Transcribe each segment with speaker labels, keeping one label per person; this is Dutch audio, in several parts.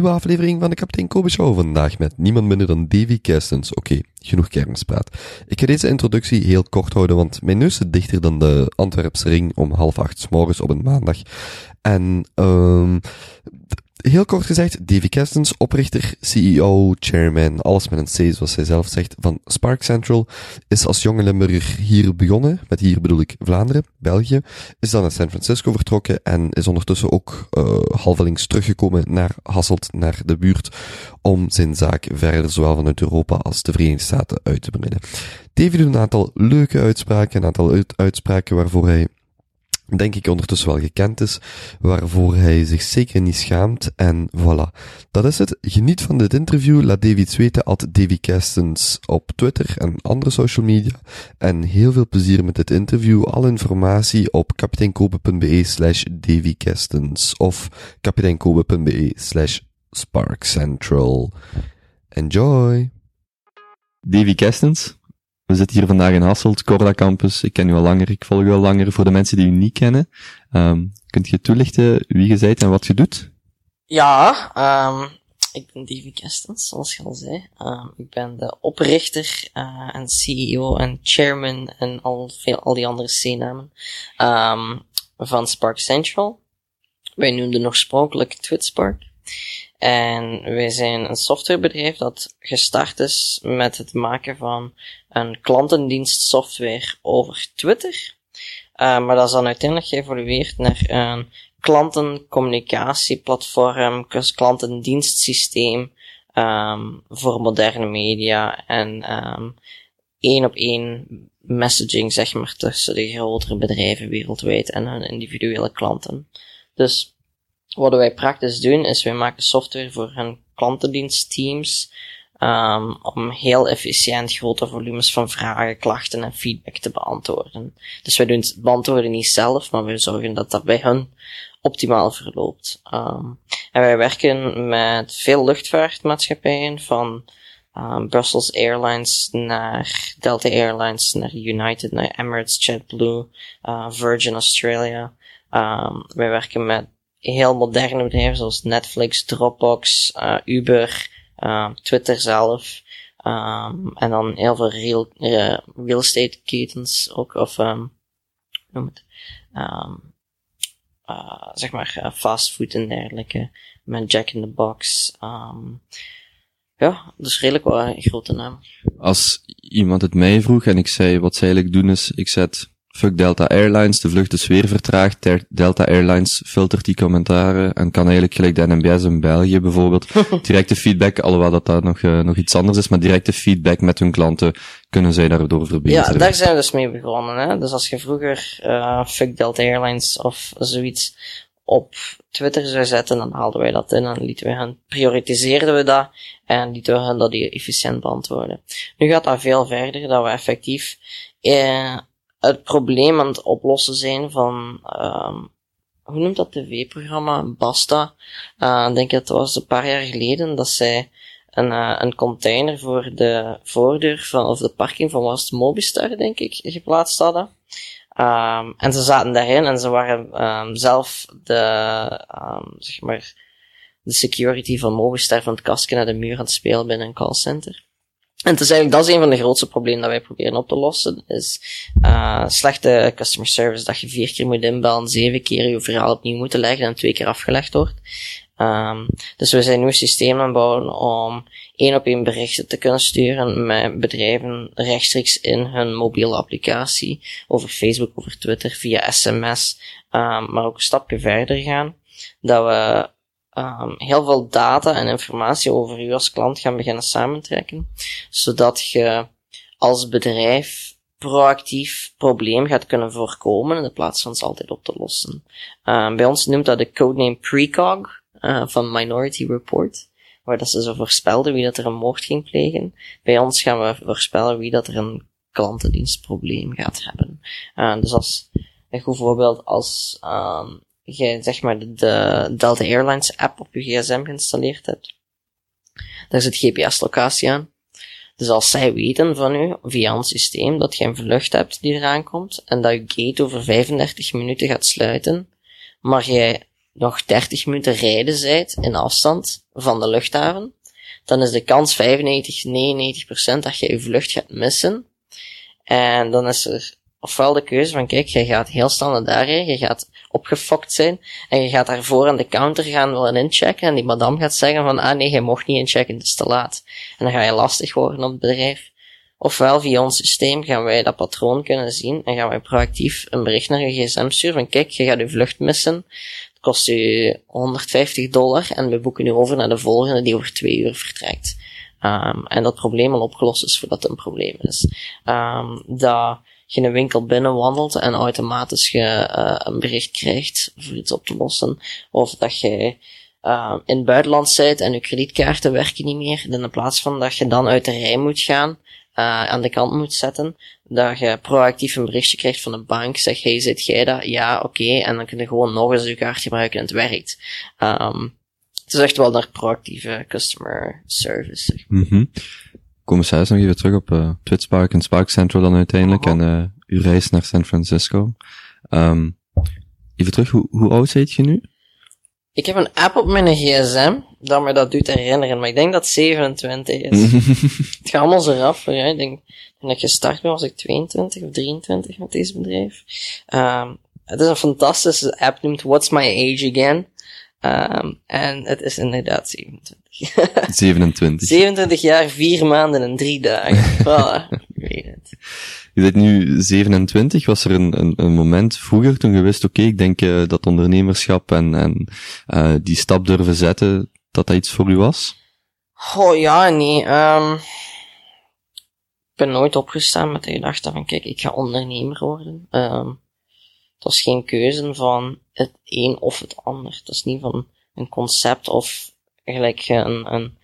Speaker 1: Nieuwe aflevering van de Kapitein Kobe Show. Vandaag met niemand minder dan Davy Kerstens. Oké, genoeg kermispraat. Ik ga deze introductie heel kort houden, want mijn neus zit dichter dan de Antwerpse ring om half acht s morgens op een maandag. En, um, heel kort gezegd, Davy Kerstens, oprichter, CEO, chairman, alles met een C zoals hij zelf zegt, van Spark Central, is als jonge Limburger hier begonnen, met hier bedoel ik Vlaanderen, België, is dan naar San Francisco vertrokken en is ondertussen ook uh, halvelings teruggekomen naar Hasselt, naar de buurt, om zijn zaak verder zowel vanuit Europa als de Verenigde Staten uit te breiden. Davy doet een aantal leuke uitspraken, een aantal uitspraken waarvoor hij denk ik ondertussen wel gekend is, waarvoor hij zich zeker niet schaamt. En voilà, dat is het. Geniet van dit interview. Laat Davy weten at Davy Kerstens op Twitter en andere social media. En heel veel plezier met dit interview. Alle informatie op kapiteinkobe.be slash Davy Kerstens of kapiteinkobe.be slash sparkcentral. Enjoy! Davy Kerstens, we zitten hier vandaag in Hasselt, Corda Campus. Ik ken u al langer, ik volg u al langer. Voor de mensen die u niet kennen, um, kunt je toelichten wie je bent en wat je doet?
Speaker 2: Ja, um, ik ben Davy Kestens, zoals je al zei. Um, ik ben de oprichter uh, en CEO en chairman en al, veel, al die andere C-namen van Spark Central. Wij noemden oorspronkelijk TwitSpark. En wij zijn een softwarebedrijf dat gestart is met het maken van een klantendienst software over Twitter. Uh, maar dat is dan uiteindelijk geëvolueerd naar een klantencommunicatieplatform, klantendienstsysteem um, voor moderne media en um, één op één messaging, zeg maar, tussen de grotere bedrijven wereldwijd en hun individuele klanten. Dus wat wij praktisch doen, is wij maken software voor hun klantendienstteams, um, om heel efficiënt grote volumes van vragen, klachten en feedback te beantwoorden. Dus wij doen het beantwoorden niet zelf, maar we zorgen dat dat bij hun optimaal verloopt. Um, en wij werken met veel luchtvaartmaatschappijen, van um, Brussels Airlines naar Delta Airlines, naar United, naar Emirates, JetBlue, uh, Virgin Australia. Wij werken met heel moderne bedrijven zoals Netflix, Dropbox, uh, Uber, uh, Twitter zelf. Um, en dan heel veel real, uh, real estate ketens ook, of um, noem het, uh, zeg maar fastfood en dergelijke, met Jack in the Box. Ja, dus redelijk wel een grote naam.
Speaker 1: Als iemand het mij vroeg en ik zei, wat zij eigenlijk doen is, ik zet Fuck Delta Airlines, de vlucht is weer vertraagd. Delta Airlines filtert die commentaren en kan eigenlijk gelijk de NMBS in België bijvoorbeeld directe feedback, alhoewel dat daar nog, uh, nog iets anders is, maar directe feedback met hun klanten kunnen zij daardoor verbeteren.
Speaker 2: Ja, daar zijn we dus mee begonnen. Hè? Dus als je vroeger uh, Fuck Delta Airlines of zoiets op Twitter zou zetten, dan haalden wij dat in en lieten we hen, prioritiseerden we dat en lieten we hen dat efficiënt beantwoorden. Nu gaat dat veel verder, dat we effectief eh, het probleem aan het oplossen zijn van, um, hoe noemt dat tv-programma? Basta. Uh, ik denk dat het was een paar jaar geleden dat zij een, uh, een container voor de voordeur van, of de parking van was Mobistar, denk ik, geplaatst hadden. Um, en ze zaten daarin en ze waren um, zelf de, zeg maar, de security van Mobistar van het kastje naar de muur aan het spelen binnen een callcenter. En het is eigenlijk, dat is een van de grootste problemen dat wij proberen op te lossen, is uh, slechte customer service, dat je vier keer moet inbellen, zeven keer je verhaal opnieuw moet leggen en twee keer afgelegd wordt. Um, dus we zijn nu een systeem aan bouwen om één op één berichten te kunnen sturen met bedrijven rechtstreeks in hun mobiele applicatie, over Facebook, over Twitter, via sms, um, maar ook een stapje verder gaan, dat we um, heel veel data en informatie over u als klant gaan beginnen samentrekken, zodat je als bedrijf proactief probleem gaat kunnen voorkomen in plaats van ze altijd op te lossen. Um, bij ons noemt dat de codename Precog uh, van Minority Report, waar dat ze zo voorspelden wie dat er een moord ging plegen. Bij ons gaan we voorspellen wie dat er een klantendienstprobleem gaat hebben. Uh, dus als een goed voorbeeld als je zeg maar de, de Delta Airlines app op je gsm geïnstalleerd hebt. Daar zit GPS-locatie aan. Dus als zij weten van u, via ons systeem, dat je een vlucht hebt die eraan komt, en dat je gate over 35 minuten gaat sluiten, maar jij nog 30 minuten rijden zijt in afstand van de luchthaven, dan is de kans 95, 99 procent dat je je vlucht gaat missen. En dan is er ofwel de keuze van, kijk, je gaat heel snel naar daar rijden, je gaat opgefokt zijn, en je gaat daarvoor aan de counter gaan willen inchecken, en die madame gaat zeggen van, ah nee, je mocht niet inchecken, het is te laat. En dan ga je lastig worden op het bedrijf. Ofwel via ons systeem gaan wij dat patroon kunnen zien, en gaan wij proactief een bericht naar je gsm sturen van, kijk, je gaat je vlucht missen, het kost je 150 dollar, en we boeken nu over naar de volgende die over twee uur vertrekt. Um, en dat probleem al opgelost is voordat het een probleem is. Um, dat je een winkel binnenwandelt en automatisch je uh, een bericht krijgt voor iets op te lossen. Of dat je uh, in het buitenland zit en je kredietkaarten werken niet meer. En in plaats van dat je dan uit de rij moet gaan, uh, aan de kant moet zetten, dat je proactief een berichtje krijgt van de bank, zeg, hey, zit jij dat? Ja, oké, en dan kun je gewoon nog eens je kaart gebruiken en het werkt. Um, het is echt wel naar proactieve customer service. Zeg.
Speaker 3: -hmm. Commissaris, nog even terug op uh, Twitspark en Spark Central dan uiteindelijk oh. en uh, uw reis naar San Francisco. Um, even terug, hoe, hoe oud zit je nu?
Speaker 2: Ik heb een app op mijn gsm dat me dat doet herinneren, maar ik denk dat het 27 is. het gaat allemaal zo rap voor Ik denk, toen ik gestart ben was ik 22 of 23 met deze bedrijf. Um, het is een fantastische app, noemt What's My Age Again. Um, en het is inderdaad 27.
Speaker 3: 27.
Speaker 2: 27 jaar, 4 maanden en 3 dagen. voilà, ik weet het.
Speaker 3: Je bent nu 27. Was er een, een, een moment vroeger toen je wist, oké, okay, ik denk uh, dat ondernemerschap en, en uh, die stap durven zetten, dat dat iets voor u was?
Speaker 2: Oh ja, nee. Um, ik ben nooit opgestaan met de gedachte van, kijk, ik ga ondernemer worden. Um, het was geen keuze van het een of het ander. Het is niet van een concept of gelijk je een, een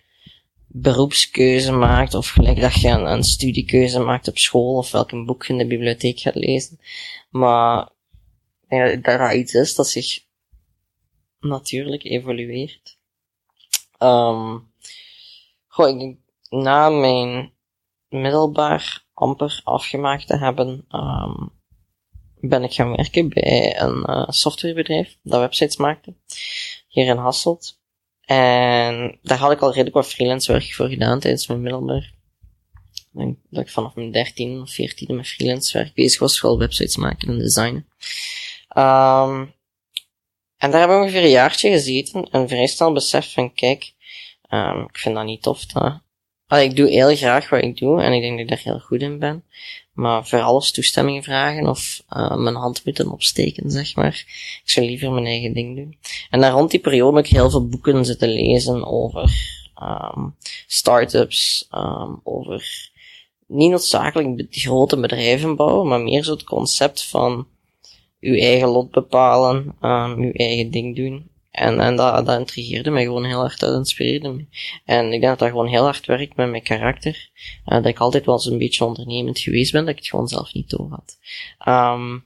Speaker 2: beroepskeuze maakt of gelijk dat je een, een studiekeuze maakt op school of welk boek je in de bibliotheek gaat lezen. Maar ja, dat iets is dat zich natuurlijk evolueert. Um, goh, ik na mijn middelbaar amper afgemaakt te hebben, um, ben ik gaan werken bij een uh, softwarebedrijf dat websites maakte, hier in Hasselt. En daar had ik al redelijk wat freelance werk voor gedaan tijdens mijn middelbaar. Ik denk dat ik vanaf mijn 13 of 14 met freelance werk bezig was, vooral websites maken en designen. Um, en daar hebben we ongeveer een jaartje gezeten en vrij snel besef van, kijk, um, ik vind dat niet tof. Dat... Ik doe heel graag wat ik doe en ik denk dat ik daar heel goed in ben. Maar voor alles toestemming vragen of uh, mijn hand moeten opsteken, zeg maar. Ik zou liever mijn eigen ding doen. En daar rond die periode ik heel veel boeken zitten lezen over um, start-ups, um, over niet noodzakelijk grote bedrijven bouwen, maar meer zo het concept van uw eigen lot bepalen, um, uw eigen ding doen. En, en dat, dat intrigeerde mij gewoon heel hard, dat inspireerde me. En ik denk dat dat gewoon heel hard werkt met mijn karakter. Uh, dat ik altijd wel eens een beetje ondernemend geweest ben, dat ik het gewoon zelf niet door had. Um,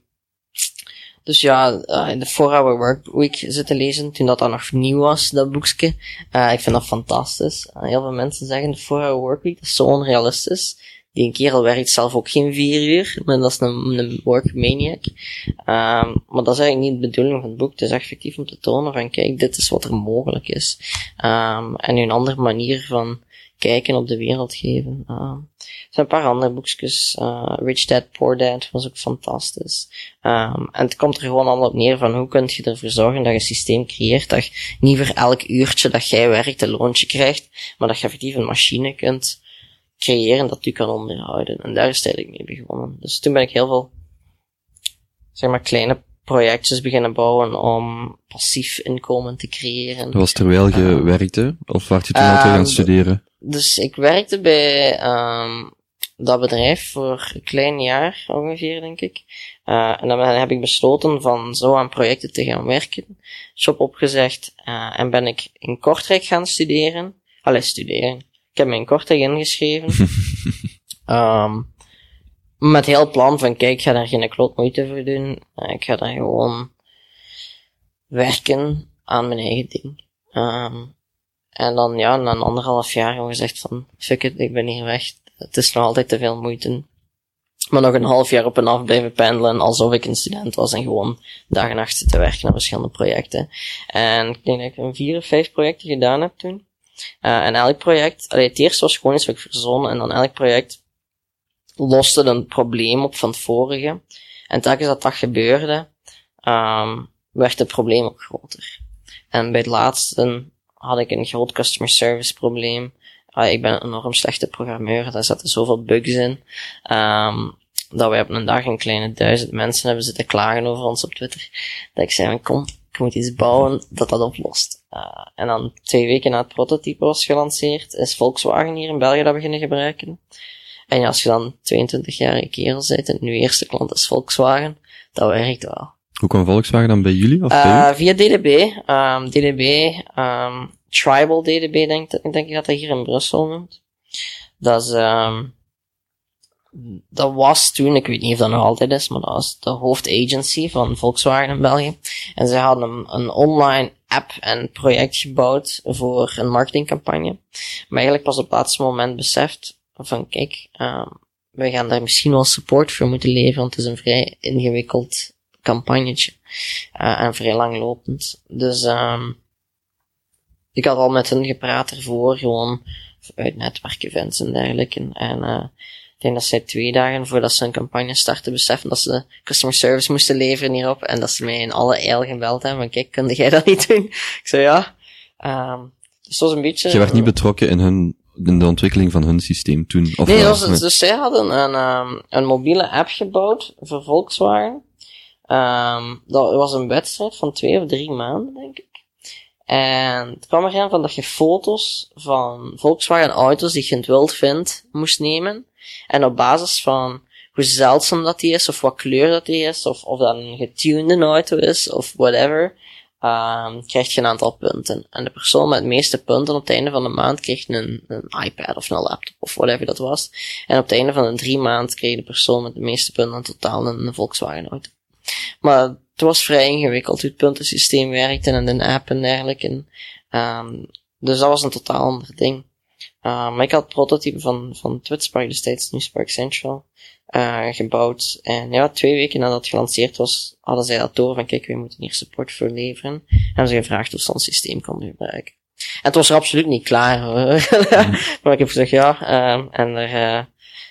Speaker 2: dus ja, uh, in de 4-Hour Workweek zitten lezen, toen dat dan nog nieuw was, dat boekje. Uh, ik vind dat fantastisch. heel veel mensen zeggen, de 4-Hour Workweek, is zo onrealistisch. Die kerel werkt zelf ook geen vier uur, maar dat is een, een work maniac. Um, maar dat is eigenlijk niet de bedoeling van het boek. Het is effectief om te tonen van, kijk, dit is wat er mogelijk is. Um, en een andere manier van kijken op de wereld geven. Uh, er zijn een paar andere boekjes. Uh, Rich Dad, Poor Dad was ook fantastisch. En het komt er gewoon allemaal op neer van hoe kun je ervoor zorgen dat je een systeem creëert dat je niet voor elk uurtje dat jij werkt een loontje krijgt, maar dat je effectief een machine kunt creëren dat u kan onderhouden. En daar is het eigenlijk mee begonnen. Dus toen ben ik heel veel, zeg maar, kleine projectjes beginnen bouwen om passief inkomen te creëren.
Speaker 3: Was terwijl je uh, werkte? Of was je toen uh, al gaan studeren?
Speaker 2: Dus ik werkte bij um, dat bedrijf voor een klein jaar ongeveer, denk ik. Uh, en dan heb ik besloten van zo aan projecten te gaan werken. Shop opgezegd. Uh, en ben ik in Kortrijk gaan studeren. Allee, studeren. Ik heb mijn korting ingeschreven. um, met heel plan van, kijk, ik ga daar geen kloot moeite voor doen. Ik ga daar gewoon werken aan mijn eigen ding. Um, en dan, ja, na een anderhalf jaar gewoon gezegd van, fuck it, ik ben hier weg. Het is nog altijd te veel moeite. Maar nog een half jaar op en af blijven pendelen, alsof ik een student was en gewoon dag en nacht zitten werken aan verschillende projecten. En ik denk dat ik een vier of vijf projecten gedaan heb toen. Uh, en elk project, allee, het eerste was gewoon iets wat ik verzonnen, en dan elk project loste een probleem op van het vorige. En telkens dat dat gebeurde, um, werd het probleem ook groter. En bij het laatste had ik een groot customer service probleem. Ik ben een enorm slechte programmeur, daar zaten zoveel bugs in. Um, dat we op een dag een kleine duizend mensen hebben zitten klagen over ons op Twitter. Dat ik zei, kom, ik moet iets bouwen dat dat oplost. Uh, en dan twee weken na het prototype was gelanceerd, is Volkswagen hier in België dat beginnen gebruiken. En ja, als je dan 22-jarige kerel bent en je eerste klant is Volkswagen, dat werkt wel.
Speaker 3: Hoe kwam Volkswagen dan bij jullie? Of
Speaker 2: uh, via DDB. Um, DDB, um, Tribal DDB denk, denk ik dat hij hier in Brussel noemt. Dat is, um, dat was toen, ik weet niet of dat nog altijd is, maar dat was de hoofdagency van Volkswagen in België. En ze hadden een, online app en project gebouwd voor een marketingcampagne. Maar eigenlijk pas op het laatste moment beseft van, kijk, uh, we gaan daar misschien wel support voor moeten leveren, want het is een vrij ingewikkeld campagnetje. Uh, en vrij langlopend. Dus, um, ik had al met hen gepraat ervoor, gewoon uit netwerkevents en dergelijke. En, uh, ik denk dat zij twee dagen voordat ze een campagne starten beseffen dat ze customer service moesten leveren hierop. En dat ze mij in alle eil gebeld hebben van kijk, kun jij dat niet doen? Ik zei ja. Um, dus dat was een beetje...
Speaker 3: Je werd niet betrokken in hun in de ontwikkeling van hun systeem toen?
Speaker 2: Of nee, was, dus zij hadden een, um, een mobiele app gebouwd voor Volkswagen. Um, dat was een wedstrijd van twee of drie maanden, denk ik. En het kwam erin van dat je foto's van Volkswagen auto's die je in het wild vindt, moest nemen. En op basis van hoe zeldzaam dat die is, of wat kleur dat die is, of of dat een getunede auto is, of whatever, um, krijg je een aantal punten. En de persoon met de meeste punten op het einde van de maand kreeg een, een iPad of een laptop of whatever dat was. En op het einde van de drie maanden kreeg de persoon met de meeste punten in totaal een, een Volkswagen auto. Maar het was vrij ingewikkeld hoe het puntensysteem werkte en de app en dergelijke. Um, dus dat was een totaal ander ding. Uh, maar ik had het prototype van, van Twitspark destijds, nu Spark Central, uh, gebouwd. En ja, twee weken nadat het gelanceerd was, hadden zij dat door van kijk, we moeten hier support voor leveren. En hebben ze gevraagd of ze ons systeem konden gebruiken. En het was er absoluut niet klaar hoor. maar ik heb gezegd ja, uh, en er uh,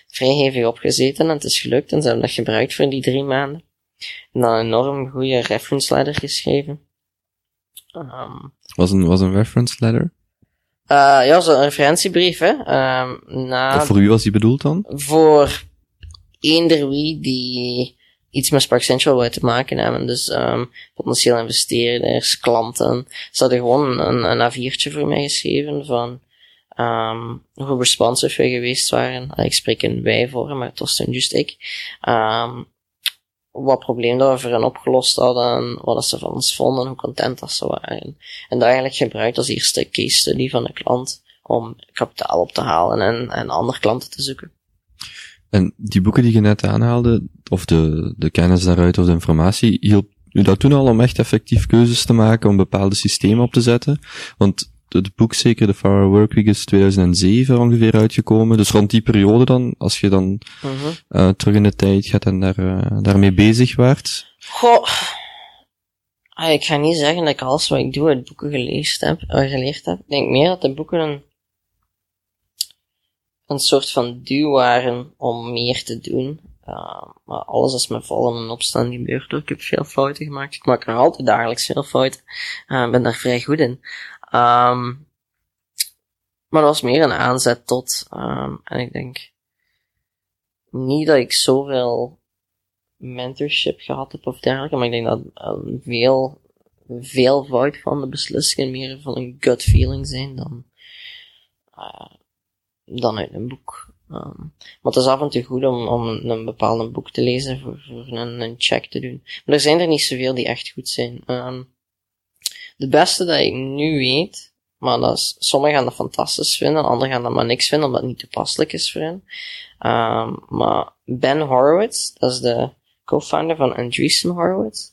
Speaker 2: vrij hevig op gezeten en het is gelukt en ze hebben dat gebruikt voor die drie maanden. En dan een enorm goede reference letter geschreven.
Speaker 3: Um, was een, was een reference letter?
Speaker 2: Uh, ja, zo'n referentiebrief, hè. Um, na,
Speaker 3: voor wie was die bedoeld dan?
Speaker 2: Voor eender wie die iets met Spark Central wil te maken hebben. Dus um, potentieel investeerders, klanten. Ze hadden gewoon een, een A4'tje voor mij geschreven van um, hoe responsive we geweest waren. Ik spreek in wij voor, maar het was toen juist ik. Um, wat probleem dat we voor hen opgelost hadden, wat ze van ons vonden, hoe content dat ze waren. En dat eigenlijk gebruikt als eerste case study van de klant om kapitaal op te halen en, en andere klanten te zoeken.
Speaker 3: En die boeken die je net aanhaalde, of de, de kennis daaruit of de informatie, hielp u dat toen al om echt effectief keuzes te maken, om bepaalde systemen op te zetten? Want het boek zeker, de Far Workweek, is 2007 ongeveer uitgekomen. Dus rond die periode dan, als je dan uh -huh. uh, terug in de tijd gaat en daar, uh, daarmee bezig waart?
Speaker 2: Goh, ah, ik ga niet zeggen dat ik alles wat ik doe uit boeken geleerd heb. Uh, geleerd heb. Ik denk meer dat de boeken een, een soort van duw waren om meer te doen. Maar alles is met vallen en opstaan gebeurd. Ik heb veel fouten gemaakt. Ik maak er altijd dagelijks veel fouten. Ik ben daar vrij goed in. Um, maar dat was meer een aanzet tot, um, en ik denk niet dat ik zoveel mentorship gehad heb of dergelijke, maar ik denk dat um, veel, veel fout van de beslissingen meer van een gut feeling zijn dan, uh, dan uit een boek. Um, maar het is af en toe goed om, om een bepaald boek te lezen voor, voor een, een check te doen. Maar er zijn er niet zoveel die echt goed zijn. De beste dat ik nu weet, maar dat is, sommigen gaan dat fantastisch vinden, anderen gaan dat maar niks vinden, omdat het niet toepasselijk is voor hen. Um, maar Ben Horowitz, dat is de co-founder van Andreessen Horowitz.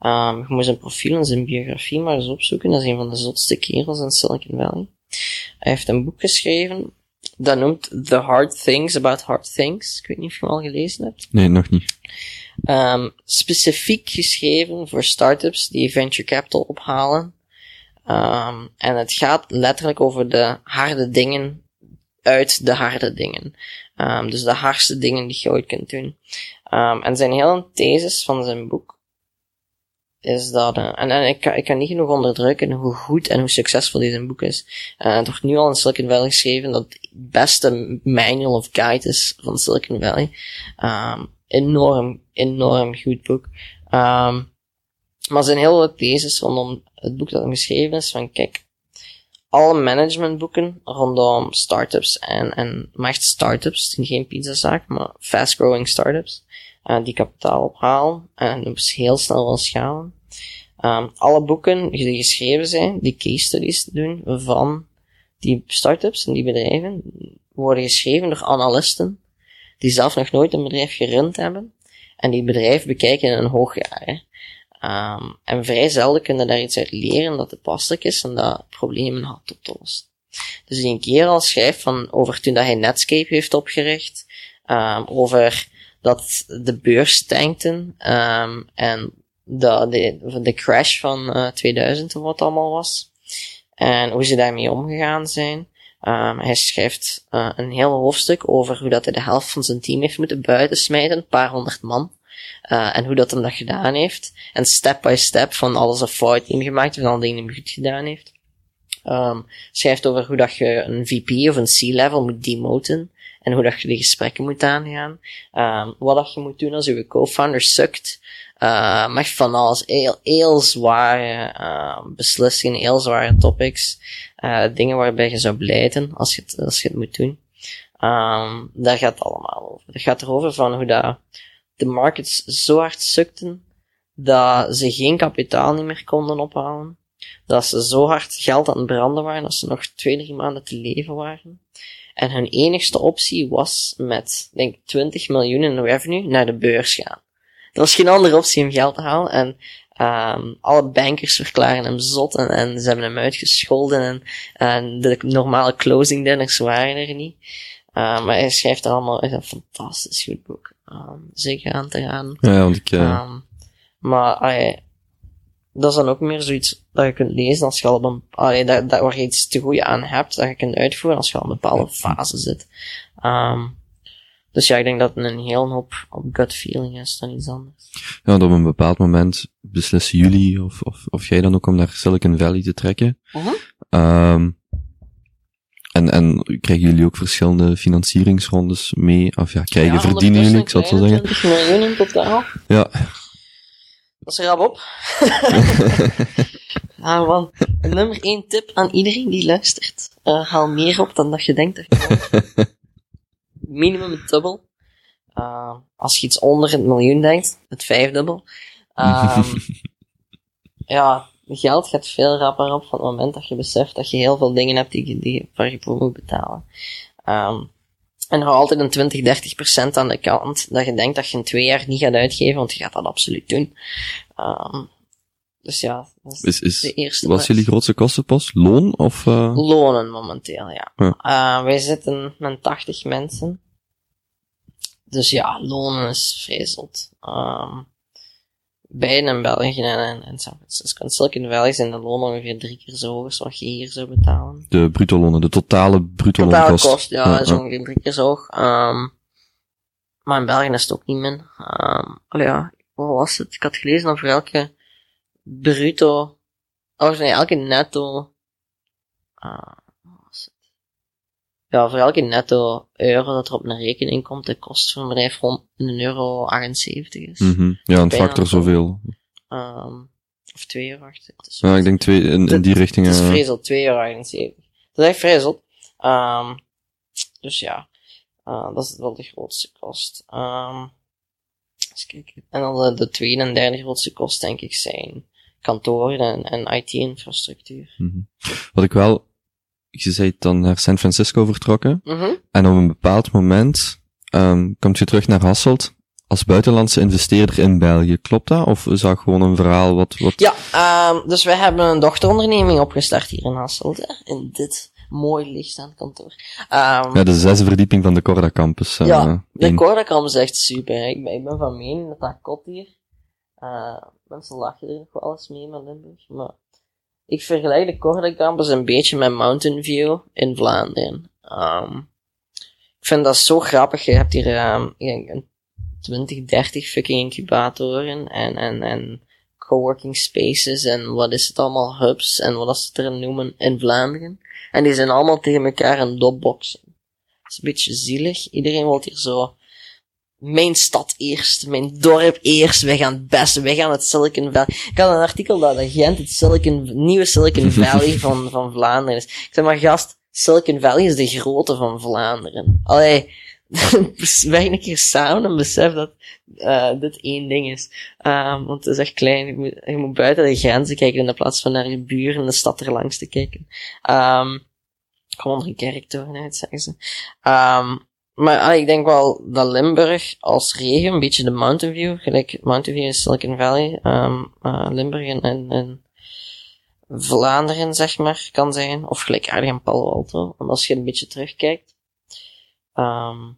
Speaker 2: Um, je moet zijn profiel en zijn biografie maar eens opzoeken. Dat is een van de zotste kerels in Silicon Valley. Hij heeft een boek geschreven, dat noemt The Hard Things About Hard Things. Ik weet niet of je hem al gelezen hebt.
Speaker 3: Nee, nog niet.
Speaker 2: Um, specifiek geschreven voor startups die venture capital ophalen. Um, en het gaat letterlijk over de harde dingen uit de harde dingen. Um, dus de hardste dingen die je ooit kunt doen. En zijn hele thesis van zijn boek is dat, uh, en, en ik, ik kan niet genoeg onderdrukken hoe goed en hoe succesvol deze boek is. Uh, het wordt nu al in Silicon Valley geschreven dat beste manual of guide is van Silicon Valley. Um, enorm, enorm goed boek. Um, maar zijn hele thesis rondom het boek dat hem geschreven is van kijk, alle managementboeken rondom startups en, en maar echt startups, geen pizzazaak, maar fast growing startups, uh, die kapitaal ophalen en dus heel snel wil schalen. Um, alle boeken die geschreven zijn, die case studies doen van die startups en die bedrijven, worden geschreven door analisten die zelf nog nooit een bedrijf gerund hebben en die bedrijf bekijken in een hoogjaar. Um, en vrij zelden kunnen daar iets uit leren dat toepasselijk is en dat problemen had oplost. Dus die een keer al schrijft van over toen dat hij Netscape heeft opgericht, um, over dat de beurs tankte um, en de, de, de crash van uh, 2000 of wat allemaal was. En hoe ze daarmee omgegaan zijn. Um, hij schrijft uh, een heel hoofdstuk over hoe dat hij de helft van zijn team heeft moeten buitensmijten, een paar honderd man. Uh, en hoe dat hem dat gedaan heeft. En step by step van alles een fout ingemaakt en alle dingen goed gedaan heeft. Um, schrijft over hoe dat je een VP of een C-level moet demoten. En hoe dat je de gesprekken moet aangaan. Um, wat dat je moet doen als je co-founder sukt. Uh, maar van alles. Heel, heel zware uh, beslissingen, heel zware topics. Uh, dingen waarbij je zou blijten als je het, als je het moet doen. Um, daar gaat het allemaal over. Het gaat erover van hoe dat de markets zo hard sukten dat ze geen kapitaal niet meer konden ophalen. Dat ze zo hard geld aan het branden waren dat ze nog twee, drie maanden te leven waren. En hun enigste optie was met, denk 20 miljoen in revenue naar de beurs gaan. Er was geen andere optie om geld te halen. En um, alle bankers verklaren hem zot en, en ze hebben hem uitgescholden. En, en de normale closing dinners waren er niet. Uh, maar hij schrijft allemaal echt een fantastisch goed boek. Um, zeker aan te gaan.
Speaker 3: Ja, want ik... Uh...
Speaker 2: Um, maar allee, dat is dan ook meer zoiets dat je kunt lezen als je al op een, allee, dat, dat waar je iets te goed aan hebt, dat je kunt uitvoeren als je al een bepaalde fase zit. Um, dus ja, ik denk dat het een heel hoop op gut feeling is dan iets anders.
Speaker 3: Ja, want op een bepaald moment beslissen jullie of, of, of jij dan ook om naar Silicon Valley te trekken.
Speaker 2: Uh -huh.
Speaker 3: Um, en, en krijgen jullie ook verschillende financieringsrondes mee? Of ja, krijgen, ja, verdienen jullie, ik zal het zo zeggen.
Speaker 2: 20 miljoen in totaal.
Speaker 3: Ja.
Speaker 2: Dat is er rap op. ah man, nummer 1 tip aan iedereen die luistert. Uh, haal meer op dan dat je denkt dat je Minimum het dubbel. Uh, als je iets onder het miljoen denkt, het vijfdubbel. Um, ja, geld gaat veel rapper op van het moment dat je beseft dat je heel veel dingen hebt die, die, waar je voor moet betalen. Um, en hou altijd een 20, 30 procent aan de kant, dat je denkt dat je in twee jaar niet gaat uitgeven, want je gaat dat absoluut doen. Um, dus ja, dat is,
Speaker 3: is, is
Speaker 2: de eerste.
Speaker 3: Wat is jullie grootste kostenpost? Loon of? Uh...
Speaker 2: Lonen momenteel, ja.
Speaker 3: ja.
Speaker 2: Uh, wij zitten met 80 mensen. Dus ja, lonen is zot. Um, beiden in België en, en San Francisco. In Silicon Valley zijn de lonen ongeveer drie keer zo hoog als wat je hier zou betalen.
Speaker 3: De bruto lonen, de totale bruto
Speaker 2: Totale
Speaker 3: loonkost.
Speaker 2: kost, ja, ja is ongeveer drie keer zo hoog. Um, maar in België is het ook niet min. Um, oh ja, wat was het? Ik had gelezen over elke bruto, of nee, elke netto, uh, ja, voor elke netto euro dat er op een rekening komt, de kost van een bedrijf rond een euro 78 is.
Speaker 3: Mm -hmm. Ja, een factor zoveel.
Speaker 2: Um, of 2 euro 78.
Speaker 3: Ja, ik denk twee, in, in die richting.
Speaker 2: Het is vrij zot, 2 euro 78. Dat is echt vrij zot. Um, dus ja, uh, dat is wel de grootste kost. Um, eens kijken. En dan de, de tweede en derde grootste kost, denk ik, zijn kantoren en, en IT-infrastructuur.
Speaker 3: Mm -hmm. Wat ik wel je zei dan naar San Francisco vertrokken.
Speaker 2: -hmm.
Speaker 3: En op een bepaald moment um, komt je terug naar Hasselt als buitenlandse investeerder in België. Klopt dat? Of is dat gewoon een verhaal wat... wat...
Speaker 2: Ja, um, dus wij hebben een dochteronderneming opgestart hier in Hasselt. Hè, in dit mooi lichtstaand kantoor. Ehm,
Speaker 3: Ja, de zesde verdieping van de Corda Campus. eh,
Speaker 2: ja, de
Speaker 3: één.
Speaker 2: Cordacam is echt super. Ik ben, ik ben van mening dat dat kot hier. eh mensen lachen er nog wel eens mee met Limburg. Maar ik vergelijk de Corda Campus een beetje met Mountain View in Vlaanderen. Ehm, ik vind dat zo grappig. Je hebt hier een 20, 30 fucking incubatoren en, en, en coworking spaces en wat is het allemaal, hubs en wat ze het er noemen in Vlaanderen. En die zijn allemaal tegen elkaar een dopboxen. Dat is een beetje zielig. Iedereen wil hier zo mijn stad eerst, mijn dorp eerst, wij gaan het beste, wij gaan het Silicon Valley. Ik had een artikel dat de Gent het Silicon, nieuwe Silicon Valley van, van Vlaanderen is. Ik zeg maar, gast, Silicon Valley is de grote van Vlaanderen. Allee, wij een keer samen en besef dat eh dit één ding is. Ehm, want het is echt klein. Je moet, je moet buiten de grenzen kijken in plaats van naar je buren in de stad erlangs te kijken. Ehm kom onder een kerktoren uit, zeggen ze. Ehm maar ah, ik denk wel dat Limburg als regio, een beetje de Mountain View, gelijk Mountain View is Silicon Valley, ehm eh, Limburg en, en, en Vlaanderen, zeg maar, kan zijn. Of gelijkaardig in Palo Alto. Want als je een beetje terugkijkt, ehm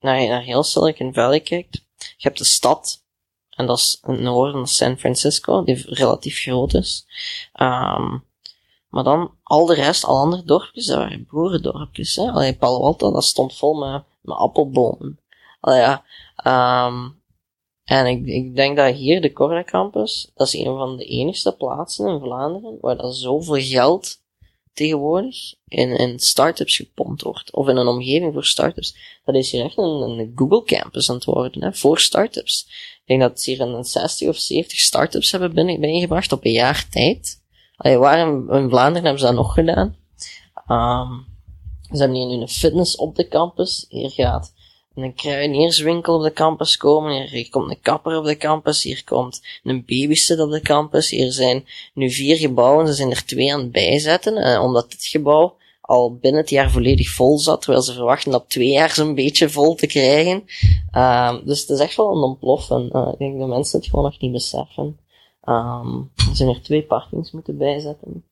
Speaker 2: naar, naar heel Silicon Valley kijkt, je hebt de stad, en dat is in het noorden San Francisco, die relatief groot is. Ehm maar dan, al de rest, al andere dorpjes, dat waren boerendorpjes, hè. Allee, Palo Alto, dat stond vol met, met appelbomen. Allee, ja, ehm en ik, ik denk dat hier, de Corda Campus, dat is een van de enigste plaatsen in Vlaanderen waar dat zoveel geld tegenwoordig in, in start-ups gepompt wordt. Of in een omgeving voor start-ups. Dat is hier echt een, Google Campus aan het worden, hè, voor start-ups. Ik denk dat ze hier een 60 of 70 start-ups hebben binnen, binnengebracht op een jaar tijd. Allee, waar in, in Vlaanderen hebben ze dat nog gedaan? Ehm ze hebben hier nu een fitness op de campus. Hier gaat een kruidenierswinkel op de campus komen. Hier, komt een kapper op de campus. Hier komt een babysit op de campus. Hier zijn nu vier gebouwen. Ze zijn er twee aan het bijzetten. Eh, omdat dit gebouw al binnen het jaar volledig vol zat. Terwijl ze verwachten dat twee jaar zo'n beetje vol te krijgen. Ehm dus het is echt wel een ontploffen. Eh, ik denk dat mensen het gewoon nog niet beseffen. Ehm er zijn er twee parkings moeten bijzetten.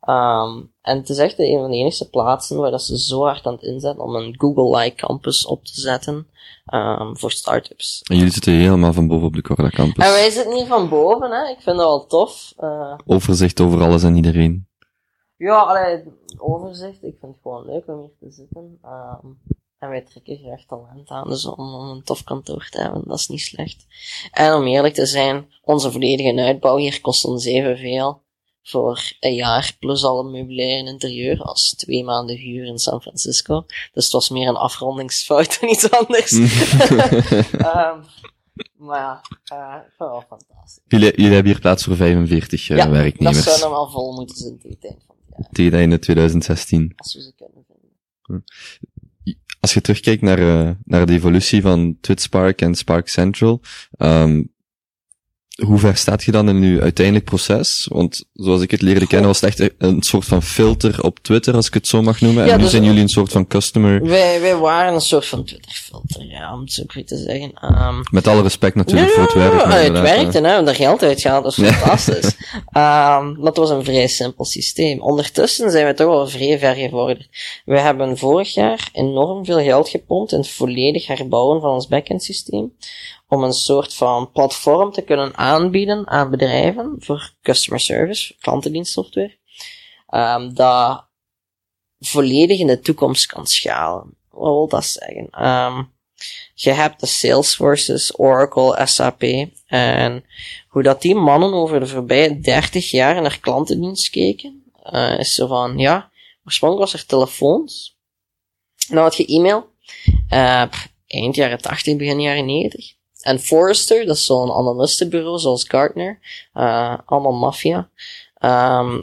Speaker 2: Ehm en het is echt een van de enige plaatsen waar dat ze zo hard aan het inzetten om een Google-like campus op te zetten ehm voor start-ups.
Speaker 3: En jullie zitten helemaal van boven op de Corda Campus.
Speaker 2: En wij zitten hier van boven, hè. Ik vind dat wel tof. Eh
Speaker 3: Overzicht over alles en iedereen.
Speaker 2: ja, allee, overzicht. Ik vind het gewoon leuk om hier te zitten. En wij trekken graag talent aan, dus om, om een tof kantoor te hebben, dat is niet slecht. En om eerlijk te zijn, onze volledige uitbouw hier kost ons evenveel voor een jaar, plus alle meubilair en interieur, als twee maanden huur in San Francisco. Dus het was meer een afrondingsfout dan iets anders. Ehm maar ja, eh, het wel fantastisch.
Speaker 3: jullie, jullie hebben hier plaats voor 45 eh,
Speaker 2: Ja, dat
Speaker 3: werknemers.
Speaker 2: zou normaal vol moeten zijn tegen het eind van het jaar,
Speaker 3: Tegen het einde 2016.
Speaker 2: als we ze kunnen vinden.
Speaker 3: Als je terugkijkt naar, eh, naar de evolutie van TwitSpark en Spark Central, ehm, hoe ver staat je dan in je uiteindelijk proces? Want zoals ik het leerde kennen, was het echt een soort van filter op Twitter, als ik het zo mag noemen.
Speaker 2: Ja,
Speaker 3: en nu
Speaker 2: dus-
Speaker 3: zijn jullie een soort van customer,
Speaker 2: Wij, wij waren een soort van Twitter-filter, ja, om het zo goed te zeggen. Ehm
Speaker 3: met alle respect natuurlijk voor het werk. maar
Speaker 2: het werkte, hè. We hebben er geld uitgehaald, dat is
Speaker 3: Ja.
Speaker 2: fantastisch. Ehm maar het was een vrij simpel systeem. Ondertussen zijn we toch wel vrij ver gevorderd. We hebben vorig jaar enorm veel geld gepompt in het volledig herbouwen van ons backend systeem. Om een soort van platform te kunnen aanbieden aan bedrijven voor customer service, klantendienstsoftware. Ehm dat volledig in de toekomst kan schalen. Wat wil dat zeggen? Ehm je hebt de Salesforces, Oracle, SAP. En hoe dat die mannen over de voorbije 30 jaar naar klantendienst keken, eh, is zo van, ja, oorspronkelijk was er telefoons. Dan had je e-mail. eh, eind jaren 80, begin jaren 90. En Forrester, dat is zo'n analistenbureau zoals Gartner. eh, allemaal maffia. Ehm,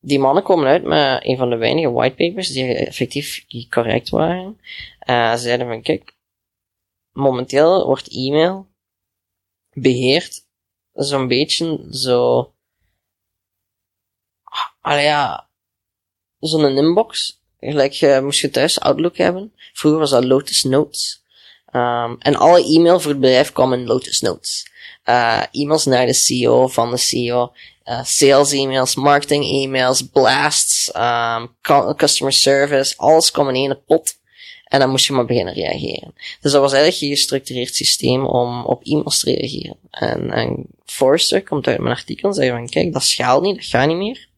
Speaker 2: die mannen komen uit met een van de weinige whitepapers die effectief correct waren. Eh, ze zeiden van, kijk, momenteel wordt e-mail beheerd zo'n beetje zo... Allee ja, zo'n inbox. Gelijk, je moest je thuis Outlook hebben. Vroeger was dat Lotus Notes. Um, en alle e-mail voor het bedrijf kwam in Lotus Notes. Uh, e-mails naar de CEO, van de CEO, uh, sales e-mails, marketing e-mails, blasts, um, customer service, alles kwam in één pot. En dan moest je maar beginnen reageren. Dus dat was eigenlijk een gestructureerd systeem om op e-mails te reageren. En, en Forrester komt uit mijn artikel en zegt van, kijk, dat schaalt niet, dat gaat niet meer.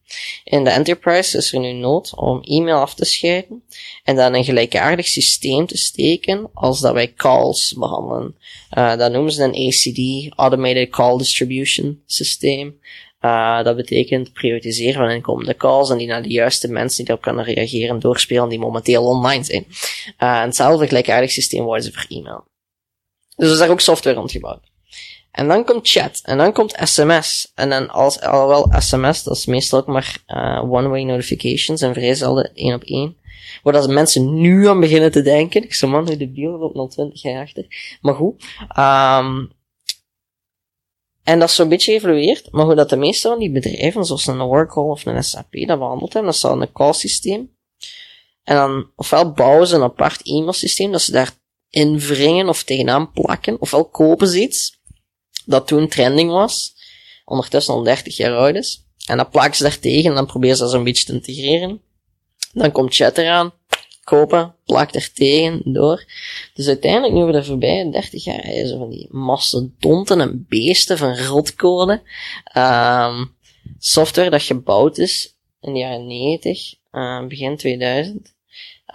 Speaker 2: In de enterprise is er nu nood om e-mail af te scheiden en dan een gelijkaardig systeem te steken als dat wij calls behandelen. Uh, dat noemen ze een ACD, Automated Call Distribution Systeem. Uh, dat betekent prioritiseren van inkomende calls en die naar de juiste mensen die daarop kunnen reageren doorspelen die momenteel online zijn. Uh, en hetzelfde gelijkaardig systeem worden ze voor e-mail. Dus er is ook software rondgebouwd. En dan komt chat. En dan komt sms. En dan als, alhoewel sms, dat is meestal ook maar uh, one-way notifications en vrij zelden één op één. Waar dat mensen nu aan beginnen te denken. Ik zeg man, hoe de biel op nog 20 jaar achter. Maar goed. Um, en dat is zo'n beetje geëvolueerd. Maar hoe dat de meeste van die bedrijven, zoals een Oracle of een SAP, dat behandeld hebben, dat is dan een call systeem. En dan, ofwel bouwen ze een apart e-mail systeem, dat ze daar invringen of tegenaan plakken, ofwel kopen ze iets dat toen trending was, ondertussen al 30 jaar oud is. En dan plakken ze daar tegen en dan proberen ze dat zo'n beetje te integreren. Dan komt chat eraan, kopen, plakt er tegen, door. Dus uiteindelijk, nu we er voorbij 30 jaar, is van die mastodonten en beesten van rotcode. Um, software dat gebouwd is in de jaren 90, uh, begin 2000.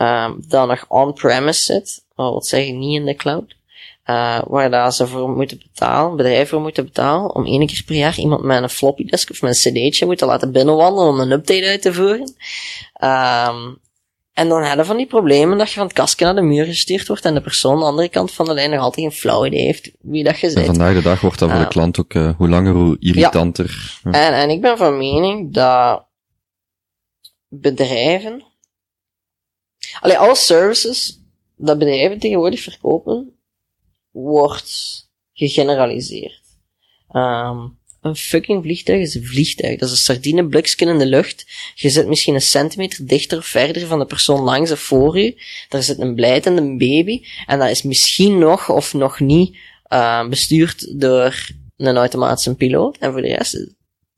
Speaker 2: Um, dat nog on-premise zit, wat wil zeggen niet in de cloud. Uh, waar ze voor moeten betalen, bedrijven voor moeten betalen, om één keer per jaar iemand met een floppy disk of met een cd'tje moeten laten binnenwandelen om een update uit te voeren. Um, en dan hebben van die problemen dat je van het kastje naar de muur gestuurd wordt en de persoon aan de andere kant van de lijn nog altijd geen flauw idee heeft wie dat je
Speaker 3: zit. vandaag de dag wordt dat voor de klant ook uh, hoe langer hoe irritanter.
Speaker 2: Ja. En, en ik ben van mening dat bedrijven, alleen alle services dat bedrijven tegenwoordig verkopen, wordt gegeneraliseerd. Um, een fucking vliegtuig is een vliegtuig. Dat is een sardineblikje in de lucht. Je zit misschien een centimeter dichter of verder van de persoon langs voor je. Daar zit een blijtende baby. En dat is misschien nog of nog niet uh, bestuurd door een automatische piloot. En voor de rest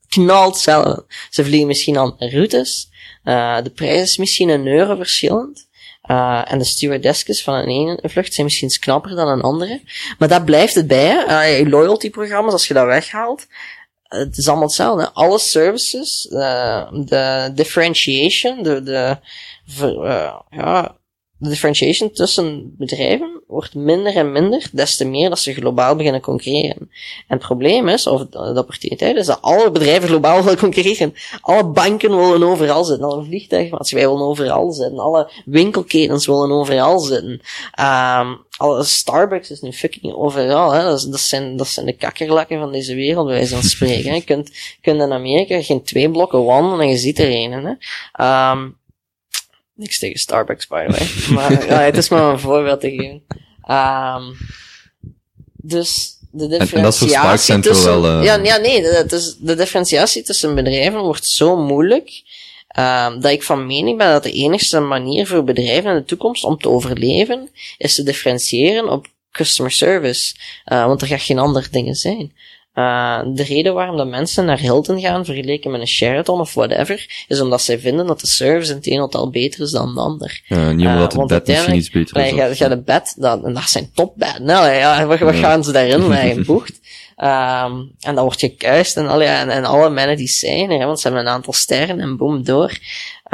Speaker 2: knalt zelf. Ze vliegen misschien aan routes. Uh, de prijs is misschien een euro verschillend. Uh, en de stewardesses van een ene vlucht zijn misschien knapper dan een andere. Maar dat blijft het bij. Uh, loyalty programma's, als je dat weghaalt, het is allemaal hetzelfde. Alle services, uh, de differentiation, de, de, uh, ja, de differentiation tussen bedrijven wordt minder en minder, des te meer dat ze globaal beginnen concurreren. En het probleem is, of de opportuniteit is, dat alle bedrijven globaal willen concurreren. Alle banken willen overal zitten, alle vliegtuigmaatschappijen willen overal zitten, alle winkelketens willen overal zitten. Um, alle Starbucks is nu fucking overal, hè. Dat, zijn, dat zijn de kakkerlakken van deze wereld, bij wijze spreken. Je kunt, kunt in Amerika geen twee blokken wandelen en je ziet er een, hè. Um, Niks tegen Starbucks, by the way. maar ja, het is maar een voorbeeld te geven. Um, dus de differentiatie tussen... Wel, uh... ja, ja, nee, de, dus de differentiatie tussen bedrijven wordt zo moeilijk, um, dat ik van mening ben dat de enigste manier voor bedrijven in de toekomst om te overleven, is te differentiëren op customer service. Uh, want er gaat geen andere dingen zijn. Uh, de reden waarom dat mensen naar Hilton gaan, vergeleken met een Sheraton of whatever, is omdat zij vinden dat de service in het een hotel beter is dan de ander.
Speaker 3: Ja, niet omdat uh, het bed misschien iets beter is.
Speaker 2: Ja, je de bed, dat, en dat zijn topbedden. Nou, ja, wat, wat gaan ze daarin leggen? Boegt. Um, en dan word je kuist en, alle, en, en alle amenities zijn er, want ze hebben een aantal sterren en boom door.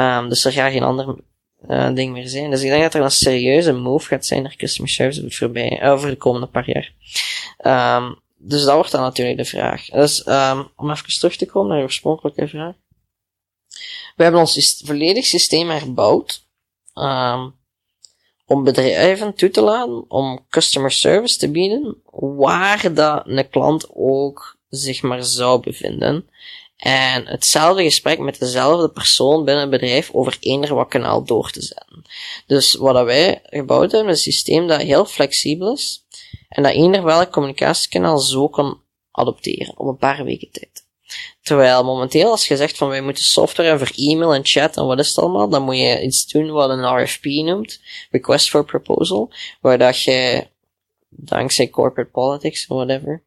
Speaker 2: Um, dus er gaat geen ander uh, ding meer zijn. Dus ik denk dat er een serieuze move gaat zijn naar customer service voorbij, over de komende paar jaar. Um, dus dat wordt dan natuurlijk de vraag. Dus um, om even terug te komen naar je oorspronkelijke vraag. We hebben ons volledig systeem herbouwd um, om bedrijven toe te laten om customer service te bieden waar dat een klant ook zich maar zou bevinden. En hetzelfde gesprek met dezelfde persoon binnen het bedrijf over eender wat kanaal door te zetten. Dus wat wij gebouwd hebben, is een systeem dat heel flexibel is en dat eender welk communicatiekanaal zo kan adopteren op een paar weken tijd. Terwijl momenteel, als je zegt van wij moeten software voor e-mail en chat en wat is het allemaal, dan moet je iets doen wat een RFP noemt, Request for Proposal, waar dat je dankzij corporate politics, whatever,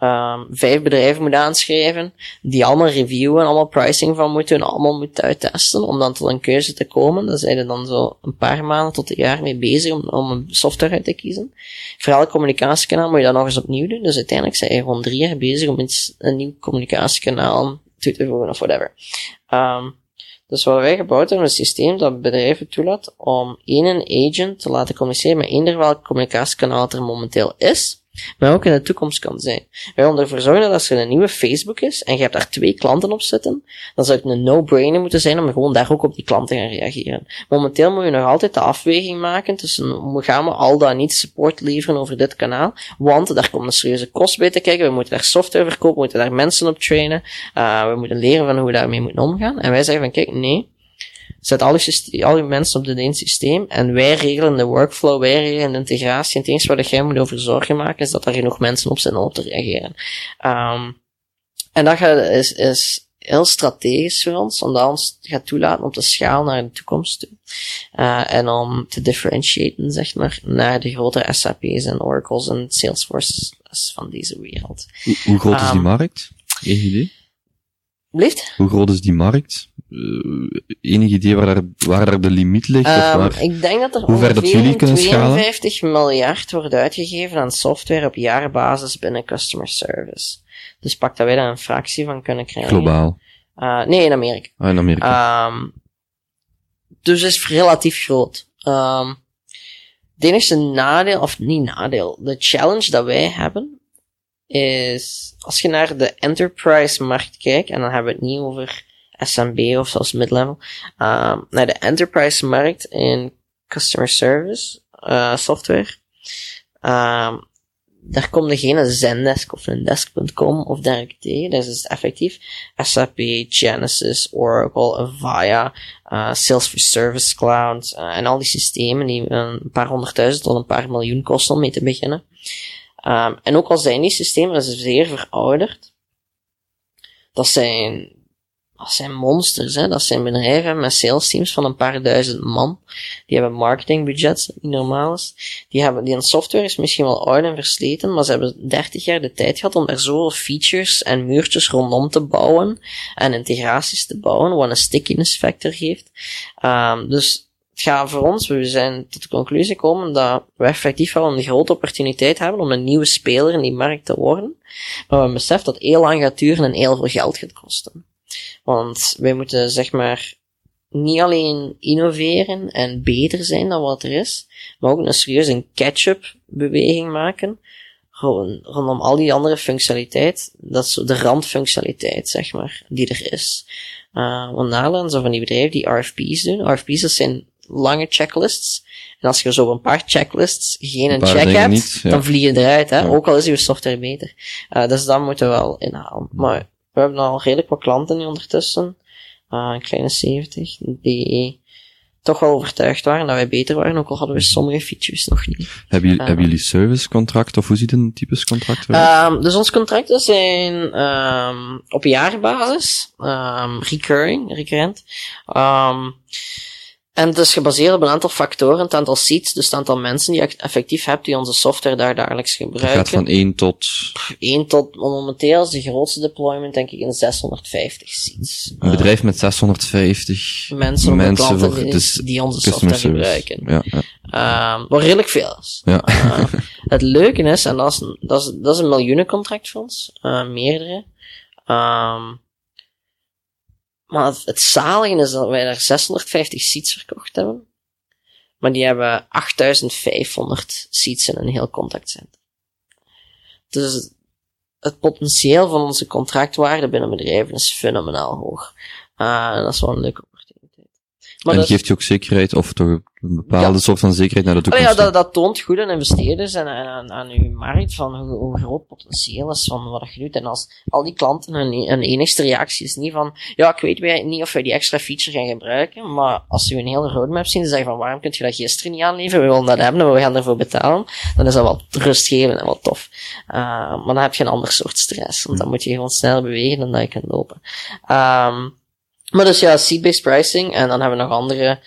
Speaker 2: um, vijf bedrijven moet aanschrijven, die allemaal reviewen, allemaal pricing van moeten doen, allemaal moet uittesten, om dan tot een keuze te komen. Daar zijn er dan zo een paar maanden tot een jaar mee bezig om, om een software uit te kiezen. Voor elk communicatiekanaal moet je dat nog eens opnieuw doen, dus uiteindelijk zijn je gewoon drie jaar bezig om een nieuw communicatiekanaal toe te voegen of whatever. Um, dus wat wij gebouwd hebben, is een systeem dat bedrijven toelaat om één agent te laten communiceren met eender welk communicatiekanaal er momenteel is, maar ook in de toekomst kan zijn. Wij willen ervoor zorgen dat als er een nieuwe Facebook is en je hebt daar twee klanten op zitten, dan zou het een no-brainer moeten zijn om gewoon daar ook op die klanten te gaan reageren. Momenteel moet je nog altijd de afweging maken tussen, gaan we al dan niet support leveren over dit kanaal, want daar komt een serieuze kost bij te kijken, we moeten daar software verkopen, we moeten daar mensen op trainen, uh, we moeten leren van hoe we daarmee moeten omgaan. En wij zeggen van, kijk, nee, Zet al je mensen op het één systeem en wij regelen de workflow, wij regelen de integratie. En het enige wat jij moet over zorgen maken is dat er genoeg mensen op zijn op te reageren. Um, en dat gaat, is, is heel strategisch voor ons, omdat ons gaat toelaten om te schalen naar de toekomst toe. Uh, en om te differentiëren, zeg maar, naar de grote SAP's en Oracles en Salesforces van deze wereld.
Speaker 3: Hoe, hoe groot is die ehm, markt? Eén idee?
Speaker 2: Blijft?
Speaker 3: Hoe groot is die markt? uh, enig idee waar daar, waar daar de limiet ligt? Um, of ehm, waar,
Speaker 2: ik denk dat er
Speaker 3: hoe ver dat jullie kunnen 52
Speaker 2: schalen? miljard wordt uitgegeven aan software op jaarbasis binnen customer service. Dus pak dat wij dan een fractie van kunnen krijgen.
Speaker 3: Globaal?
Speaker 2: Uh, nee, in Amerika.
Speaker 3: Ah, in Amerika. Um,
Speaker 2: dus is relatief groot. Um, het enige nadeel, of niet nadeel, de challenge dat wij hebben, is, als je naar de enterprise markt kijkt, en dan hebben we het niet over SMB of zelfs mid-level, um, naar de enterprise markt in customer service uh, software. Um, daar komt er geen Zendesk of een desk.com of dergelijke tegen. Dat is effectief SAP, Genesis, Oracle, Avaya, uh, Salesforce Service Cloud uh, en al die systemen die een paar honderdduizend tot een paar miljoen kosten om mee te beginnen. Um, en ook al zijn die systemen zeer verouderd, dat zijn dat zijn monsters, hè. Dat zijn bedrijven met sales teams van een paar duizend man. Die hebben marketingbudgets, dat niet normaal is. Die hebben, die software is misschien wel oud en versleten, maar ze hebben 30 jaar de tijd gehad om daar zoveel features en muurtjes rondom te bouwen en integraties te bouwen, wat een stickiness factor geeft. Um, dus gaat voor ons, we zijn tot de conclusie gekomen dat we effectief wel een grote opportuniteit hebben om een nieuwe speler in die markt te worden. Maar we beseffen dat heel lang gaat duren en heel veel geld gaat kosten. Want wij moeten, zeg maar, niet alleen innoveren en beter zijn dan wat er is, maar ook een serieuze catch-up beweging maken rondom al die andere functionaliteit. Dat is de randfunctionaliteit, zeg maar, die er is. Uh, want Nederland van die bedrijven die RFP's doen. RFP's, dat zijn lange checklists. En als je zo een paar checklists geen een check hebt, dan vlieg je eruit, hè. Ook al is je software beter. Uh, dus dat moeten we wel inhalen. Maar we hebben al redelijk wat klanten nu ondertussen. Uh, een kleine 70, die toch wel overtuigd waren dat wij beter waren, ook al hadden we sommige features nog niet.
Speaker 3: Hebben jullie, uh, hebben jullie servicecontract of hoe ziet een typisch contract
Speaker 2: eruit? Um, dus onze contracten zijn um, op jaarbasis, um, recurring, recurrent. En het is gebaseerd op een aantal factoren, het aantal seats, dus het aantal mensen die je effectief hebt die onze software daar dagelijks gebruiken. Het
Speaker 3: gaat van 1 tot...
Speaker 2: 1 tot, momenteel is de grootste deployment denk ik in 650 seats.
Speaker 3: Een bedrijf met 650 mensen, mensen
Speaker 2: die, dus die onze software service. gebruiken.
Speaker 3: Ja, ja.
Speaker 2: Um, wat redelijk veel is.
Speaker 3: Ja. Uh,
Speaker 2: het leuke is, en dat is, dat is, dat is een miljoenencontract voor ons, uh, meerdere. Um, maar het, het zalige is dat wij daar 650 seats verkocht hebben. Maar die hebben 8500 seats in een heel contactcenter. Dus het potentieel van onze contractwaarde binnen bedrijven is fenomenaal hoog. Uh, dat is wel een leuke
Speaker 3: maar en dat geeft je ook zekerheid, of toch een bepaalde soort van zekerheid naar de toekomst?
Speaker 2: Oh ja, dat, dat toont goed aan investeerders en, aan, aan uw markt van hoe, hoe, groot potentieel is van wat je doet. En als al die klanten hun, hun enigste reactie is niet van, ja, ik weet niet of wij die extra feature gaan gebruiken, maar als ze een hele roadmap zien, dan zeggen van, waarom kun je dat gisteren niet aanleveren? We willen dat hebben en we gaan ervoor betalen. Dan is dat wel rustgevend en wat tof. Uh, maar dan heb je een ander soort stress, want dan moet je gewoon sneller bewegen dan dat je kunt lopen. Um, maar dus ja, seat-based pricing. En dan hebben we nog andere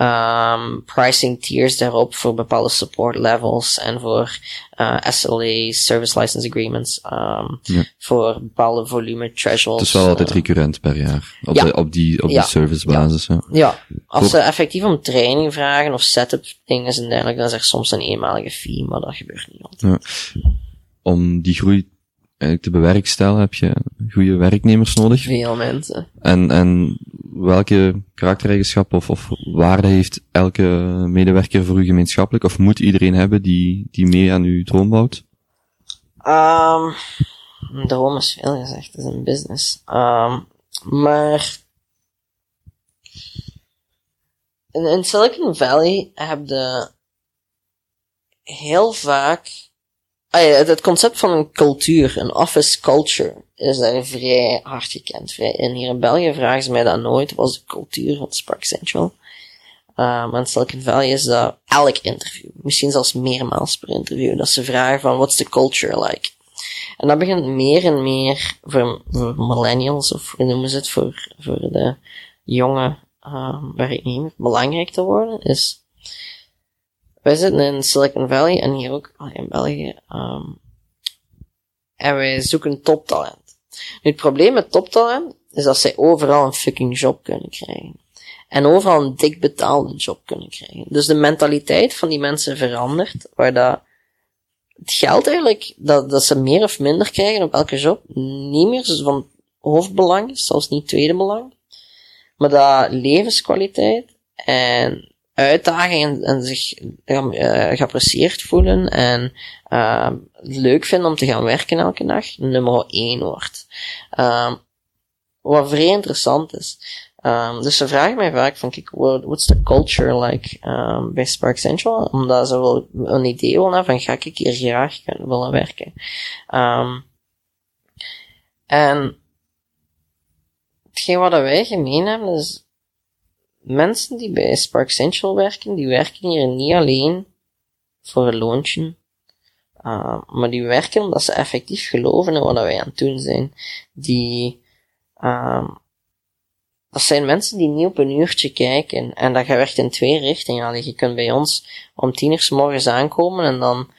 Speaker 2: um, pricing tiers daarop voor bepaalde support levels en voor uh, SLA's, service license agreements, um,
Speaker 3: Ja.
Speaker 2: voor bepaalde volume thresholds.
Speaker 3: Het is wel altijd
Speaker 2: uh,
Speaker 3: recurrent per jaar. Op,
Speaker 2: Ja.
Speaker 3: de, op die, op
Speaker 2: Ja.
Speaker 3: die servicebasis, ja.
Speaker 2: Ja, als
Speaker 3: Voor-
Speaker 2: ze effectief om training vragen of setup dingen en dergelijke, dan is er soms een eenmalige fee, maar dat gebeurt niet altijd.
Speaker 3: Om die groei eigenlijk te bewerkstelligen heb je goede werknemers nodig.
Speaker 2: Veel mensen.
Speaker 3: En, en welke karaktereigenschap of, of waarde heeft elke medewerker voor u gemeenschappelijk? Of moet iedereen hebben die, die mee aan uw droom bouwt?
Speaker 2: Um, een droom is veel gezegd, het is een business. Um, maar in, in Silicon Valley heb je heel vaak ah het, concept van een cultuur, een office culture, is daar vrij hard gekend. Vrij. En hier in België vragen ze mij dat nooit, wat is de cultuur van Spark Central? Um, en Silicon Valley is dat elk interview, misschien zelfs meermaals per interview, dat ze vragen van, what's the culture like? En dat begint meer en meer voor, millennials, of hoe noemen ze het, voor, voor de jonge um, werknemers, belangrijk te worden, is wij zitten in Silicon Valley en hier ook in België. Um, en wij zoeken toptalent. Nu, het probleem met toptalent is dat zij overal een fucking job kunnen krijgen. En overal een dik betaalde job kunnen krijgen. Dus de mentaliteit van die mensen verandert, waar dat het geld eigenlijk, dat, dat ze meer of minder krijgen op elke job, niet meer van hoofdbelang zelfs niet tweede belang. Maar dat levenskwaliteit en uitdagingen en zich uh, geapprecieerd voelen en uh, leuk vinden om te gaan werken elke dag, nummer één wordt. Um, wat vrij interessant is. Um, dus ze vragen mij vaak van, kijk, what's the culture like um, bij Spark Central? Omdat ze wel een idee willen van, ga ik hier graag kunnen willen werken? En hetgeen wat wij gemeen hebben is, mensen die bij Spark Central werken, die werken hier niet alleen voor een loontje, uh, maar die werken omdat ze effectief geloven in wat wij aan het doen zijn. Die, um, dat zijn mensen die niet op een uurtje kijken en dat werkt in twee richtingen. Allee, je kunt bij ons om tien uur s morgens aankomen en dan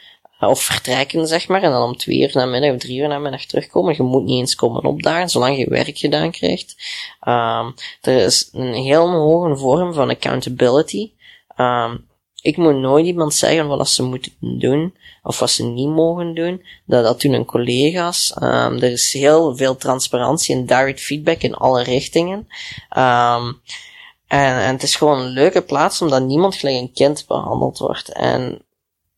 Speaker 2: of vertrekken, zeg maar, en dan om twee uur namiddag of drie uur namiddag terugkomen. Je moet niet eens komen opdagen, zolang je werk gedaan krijgt. Um, er is een heel hoge vorm van accountability. Um, ik moet nooit iemand zeggen wat ze moeten doen, of wat ze niet mogen doen. Dat, dat doen hun collega's. Um, er is heel veel transparantie en direct feedback in alle richtingen. En, en het is gewoon een leuke plaats, omdat niemand gelijk een kind behandeld wordt. En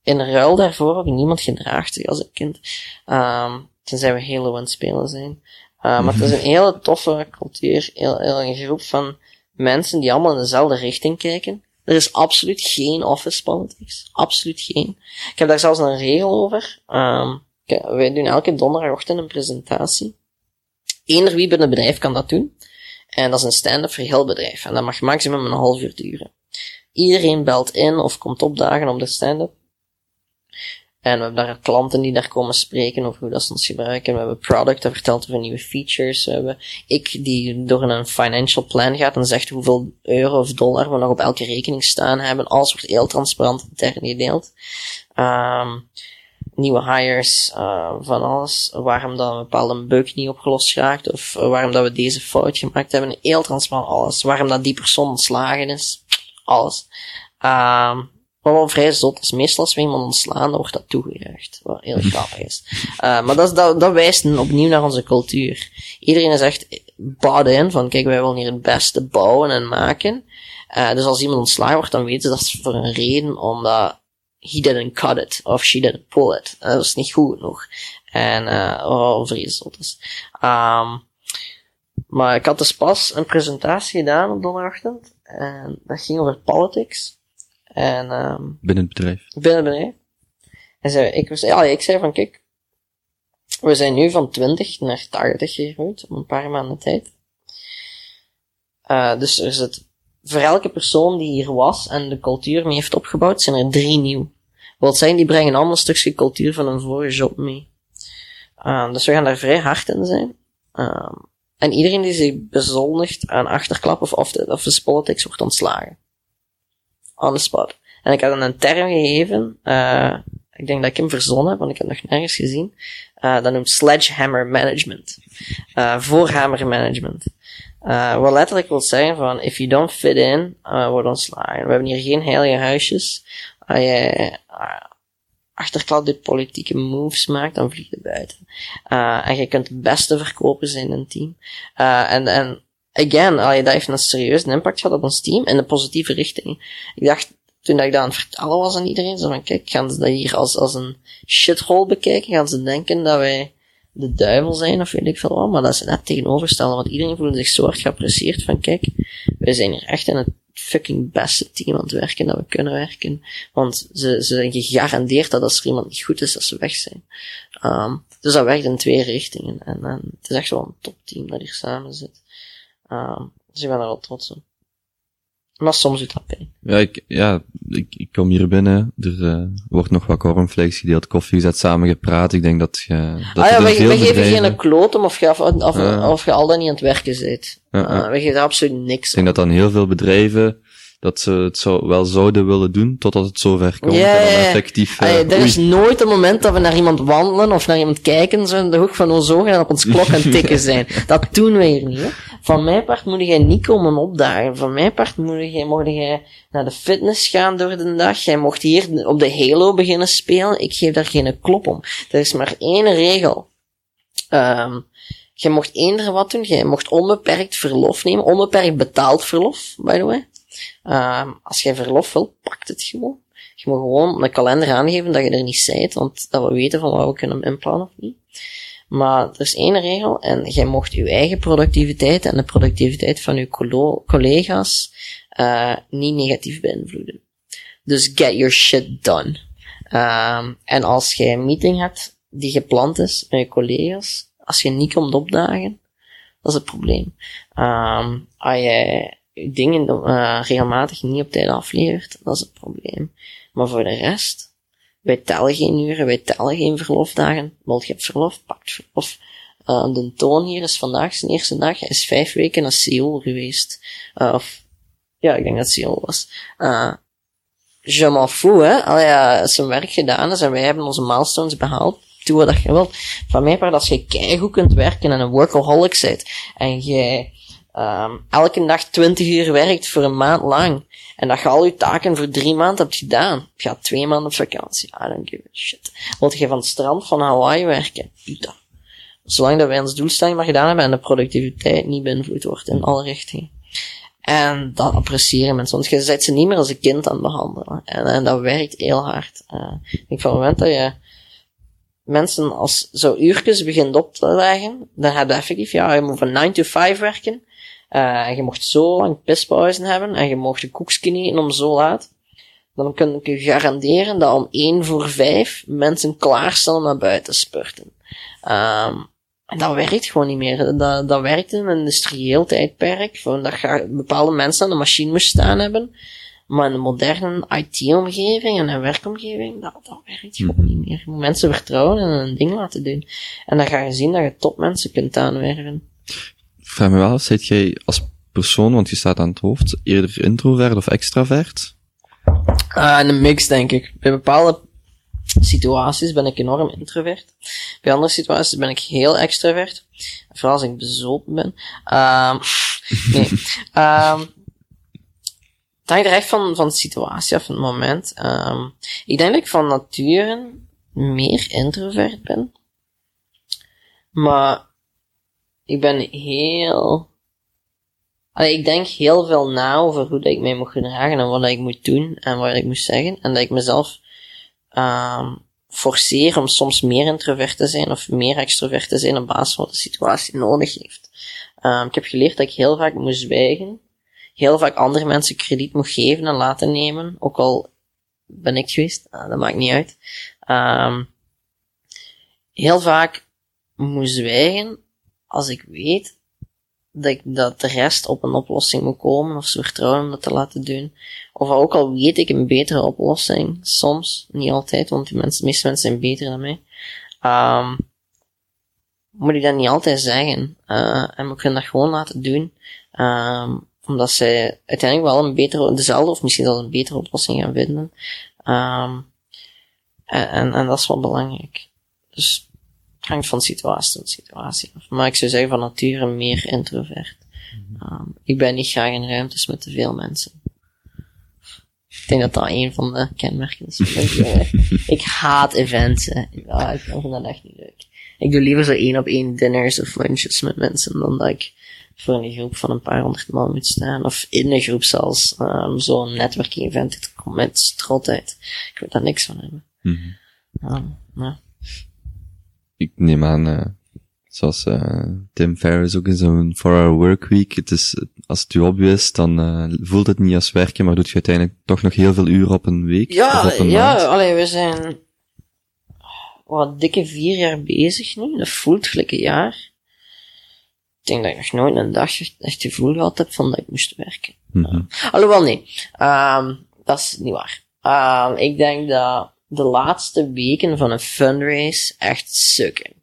Speaker 2: in ruil daarvoor ook niemand gedraagt zich als een kind. Um, tenzij we Halo aan het spelen zijn. Uh, maar het is een hele toffe cultuur, heel, heel een groep van mensen die allemaal in dezelfde richting kijken. Er is absoluut geen office politics. Absoluut geen. Ik heb daar zelfs een regel over. Um, wij doen elke donderdagochtend een presentatie. Eender wie binnen het bedrijf kan dat doen. En dat is een stand-up voor heel bedrijf. En dat mag maximum een half uur duren. Iedereen belt in of komt opdagen op de stand-up. En we hebben daar klanten die daar komen spreken over hoe dat ze ons gebruiken. We hebben product dat vertelt over nieuwe features. We hebben ik die door een financial plan gaat en zegt hoeveel euro of dollar we nog op elke rekening staan hebben. Alles wordt heel transparant intern gedeeld. Um, nieuwe hires, uh, van alles. Waarom dat een bepaalde bug niet opgelost raakt. Of waarom dat we deze fout gemaakt hebben. Heel transparant alles. Waarom dat die persoon ontslagen is. Alles. Um, wat wel vrij zot is. Meestal als we iemand ontslaan, dan wordt dat toegejuicht. Wat heel grappig is. Uh, maar dat, is, dat, dat wijst opnieuw naar onze cultuur. Iedereen is echt bouwd in van, kijk, wij willen hier het beste bouwen en maken. Uh, dus als iemand ontslagen wordt, dan weten ze dat is voor een reden, omdat he didn't cut it, of she didn't pull it. Uh, dat is niet goed genoeg. En, uh, oh, vrij zot is. Um, maar ik had dus pas een presentatie gedaan op donderdagochtend. En dat ging over politics. En, um,
Speaker 3: binnen het bedrijf.
Speaker 2: Binnen het bedrijf. En zei, ik, was, ja, ik zei van, kijk, we zijn nu van 20 naar 80 gegroeid, op een paar maanden tijd. Uh, dus er zit, voor elke persoon die hier was en de cultuur mee heeft opgebouwd, zijn er drie nieuw. Wat zijn, die brengen allemaal een stukje cultuur van hun vorige job mee. Uh, dus we gaan daar vrij hard in zijn. Uh, en iedereen die zich bezondigt aan achterklap of, of, de, of de politics wordt ontslagen. On the spot. En ik had een term gegeven, uh, ik denk dat ik hem verzonnen heb, want ik heb het nog nergens gezien. Uh, dat noemt sledgehammer management. Uh, voorhammer management. Uh, wat letterlijk wil zeggen van, if you don't fit in, word ontslagen. We hebben hier geen heilige huisjes. Als je achterklap dit politieke moves maakt, dan vlieg je buiten. En je kunt het beste verkopen zijn in een team. En, en again, allee, dat heeft een serieuze impact gehad op ons team in de positieve richting. Ik dacht, toen ik dat aan het vertellen was aan iedereen, zo van, kijk, gaan ze dat hier als, als een shithole bekijken? Gaan ze denken dat wij de duivel zijn of weet ik veel wat? Maar dat is net tegenovergestelde, want iedereen voelt zich zo hard geapprecieerd van, kijk, wij zijn hier echt in het fucking beste team aan het werken dat we kunnen werken. Want ze, ze zijn gegarandeerd dat als er iemand niet goed is, dat ze weg zijn. Um, dus dat werkt in twee richtingen. En, en het is echt wel een topteam dat hier samen zit. Um, dus ik ben er wel trots op. Maar soms doet dat pijn.
Speaker 3: Ja, ik, ja, ik, ik kom hier binnen. Er uh, wordt nog wat cornflakes gedeeld, koffie gezet, samen gepraat. Ik denk dat je... Dat
Speaker 2: ah ja, we, geven geen kloot om of je, of, of, uh. of je al dan niet aan het werken zit. Uh, uh, we geven absoluut niks
Speaker 3: Ik denk dat dan heel veel bedrijven dat ze het zo, wel zouden willen doen, totdat het zover komt.
Speaker 2: Ja, en dan effectief... Uh, er is nooit een moment dat we naar iemand wandelen of naar iemand kijken, zo in de hoek van onze ogen en op ons klok aan tikken zijn. dat doen we hier niet, hè. Van mijn part moet jij niet komen opdagen. Van mijn part moet jij, mocht jij naar de fitness gaan door de dag. Jij mocht hier op de Halo beginnen spelen. Ik geef daar geen klop om. Er is maar één regel. Um, jij mocht eender wat doen. Jij mocht onbeperkt verlof nemen. Onbeperkt betaald verlof, by the way. Um, als jij verlof wil, pakt het gewoon. Je moet gewoon een kalender aangeven dat je er niet zijt, want dat we weten van wat we kunnen inplannen of niet. Maar er is één regel en jij mocht je eigen productiviteit en de productiviteit van je collega's uh, niet negatief beïnvloeden. Dus get your shit done. Um, en als jij een meeting hebt die gepland is met je collega's, als je niet komt opdagen, dat is het probleem. Um, als dingen uh, regelmatig niet op tijd aflevert, dat is het probleem. Maar voor de rest, wij tellen geen uren, wij tellen geen verlofdagen. Want je hebt verlof, pakt verlof. Uh, de toon hier is vandaag zijn eerste dag. Hij is vijf weken naar Seoul geweest. Uh, of, ja, ik denk dat Seoul was. Uh, je m'en fous, hè. Allee, ja, zijn werk gedaan is en wij hebben onze milestones behaald. Doe wat je wilt. Van mij part, als je keigoed kunt werken en een workaholic bent, en jij um, elke dag 20 uur werkt voor een maand lang, en dat je al je taken voor drie maanden hebt gedaan. Je gaat twee maanden op vakantie. I don't give a shit. Wilt je van het strand van Hawaii werken? Dat. Zolang dat wij ons doelstelling maar gedaan hebben en de productiviteit niet beïnvloed wordt in alle richtingen. En dat appreciëren mensen. Want je zet ze niet meer als een kind aan het behandelen. En, dat werkt heel hard. Uh, ik van het moment dat je mensen als zo uurtjes begint op te leggen, dan heb je effectief, ja, je moet van 9 to 5 werken. Uh, en je mocht zo lang pispauzen hebben en je mocht de koekje eten om zo laat. Dan kun ik je garanderen dat om 1 voor 5 mensen klaarstaan om naar buiten te spurten. Um, en dat werkt gewoon niet meer. Dat, dat werkt in een industrieel tijdperk. Van dat je bepaalde mensen aan de machine moest staan hebben. Maar in een moderne IT-omgeving en een werkomgeving, dat, dat werkt gewoon mhm. niet meer. Je moet mensen vertrouwen en een ding laten doen. En dan ga je zien dat je topmensen kunt aanwerven
Speaker 3: vraag me wel, zit jij als persoon, want je staat aan het hoofd, eerder introvert of extravert?
Speaker 2: Uh, een mix, denk ik. Bij bepaalde situaties ben ik enorm introvert. Bij andere situaties ben ik heel extravert. Vooral als ik bezopen ben. Um, nee. Um, het hangt er echt van, van de situatie of van het moment. Um, ik denk dat ik van nature meer introvert ben. Maar ik ben heel... Ik denk heel veel na over hoe dat ik mij moet gedragen en wat ik moet doen en wat ik moet zeggen. En dat ik mezelf uh, forceer om soms meer introvert te zijn of meer extrovert te zijn op basis van wat de situatie nodig heeft. Uh, ik heb geleerd dat ik heel vaak moet zwijgen. Heel vaak andere mensen krediet moet geven en laten nemen. Ook al ben ik geweest. Uh, dat maakt niet uit. Uh, heel vaak moet zwijgen als ik weet dat, ik, dat de rest op een oplossing moet komen, of ze vertrouwen om dat te laten doen. Of ook al weet ik een betere oplossing, soms, niet altijd, want de, meeste mensen zijn beter dan mij, um, moet ik dat niet altijd zeggen. Uh, en moet ik dat gewoon laten doen. Um, omdat zij uiteindelijk wel een betere, dezelfde of misschien zelfs een betere oplossing gaan vinden. Ehm, en, en, en dat is wel belangrijk. Dus hangt van situatie tot situatie af. Maar ik zou zeggen van nature meer introvert. Ehm, ik ben niet graag in ruimtes met te veel mensen. Ik denk dat dat een van de kenmerken is. ik haat events. hè. Ja, ik vind dat echt niet leuk. Ik doe liever zo één op één dinners of lunches met mensen dan dat ik voor een groep van een paar honderd man moet staan. Of in een groep zelfs. Um, Zo'n networking event. Het komt met strottijd. Ik wil daar niks van hebben.
Speaker 3: Mhm.
Speaker 2: Ehm, ja.
Speaker 3: Ik neem aan, eh, zoals eh, Tim Ferriss ook in zo'n 4-hour workweek, het is, als het je hobby is, dan eh, voelt het niet als werken, maar doet je uiteindelijk toch nog heel veel uren op een week
Speaker 2: Ja,
Speaker 3: of op een
Speaker 2: ja,
Speaker 3: maand.
Speaker 2: allee, we zijn wat dikke vier jaar bezig nu. Dat voelt gelijk een jaar. Ik denk dat ik nog nooit een dag echt het gevoel gehad heb van dat ik moest werken.
Speaker 3: Mhm.
Speaker 2: Alhoewel, nee. Ehm dat is niet waar. Ehm ik denk dat de laatste weken van een fundraise echt sukken.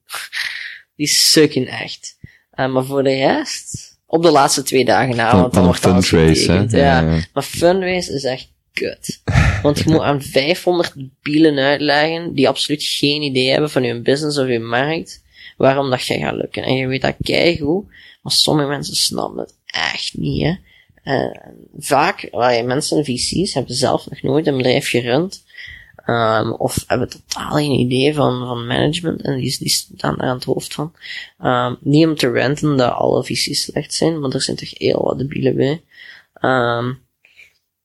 Speaker 2: Die sukken echt. Eh, maar voor de rest, op de laatste twee dagen na, want dan wordt alles
Speaker 3: hè?
Speaker 2: getekend, ja. Maar fundraise is echt kut. Want je moet aan 500 bielen uitleggen die absoluut geen idee hebben van je business of je markt, waarom dat jij gaat lukken. En je weet dat keigoed, maar sommige mensen snappen het echt niet, hè. Eh, vaak, waar mensen, VC's, hebben zelf nog nooit een bedrijf gerund, ehm, of hebben totaal geen idee van, van management, en die, die staan daar aan het hoofd van. Ehm, niet om te renten dat alle VC's slecht zijn, maar er zijn toch heel wat debielen bij. Ehm,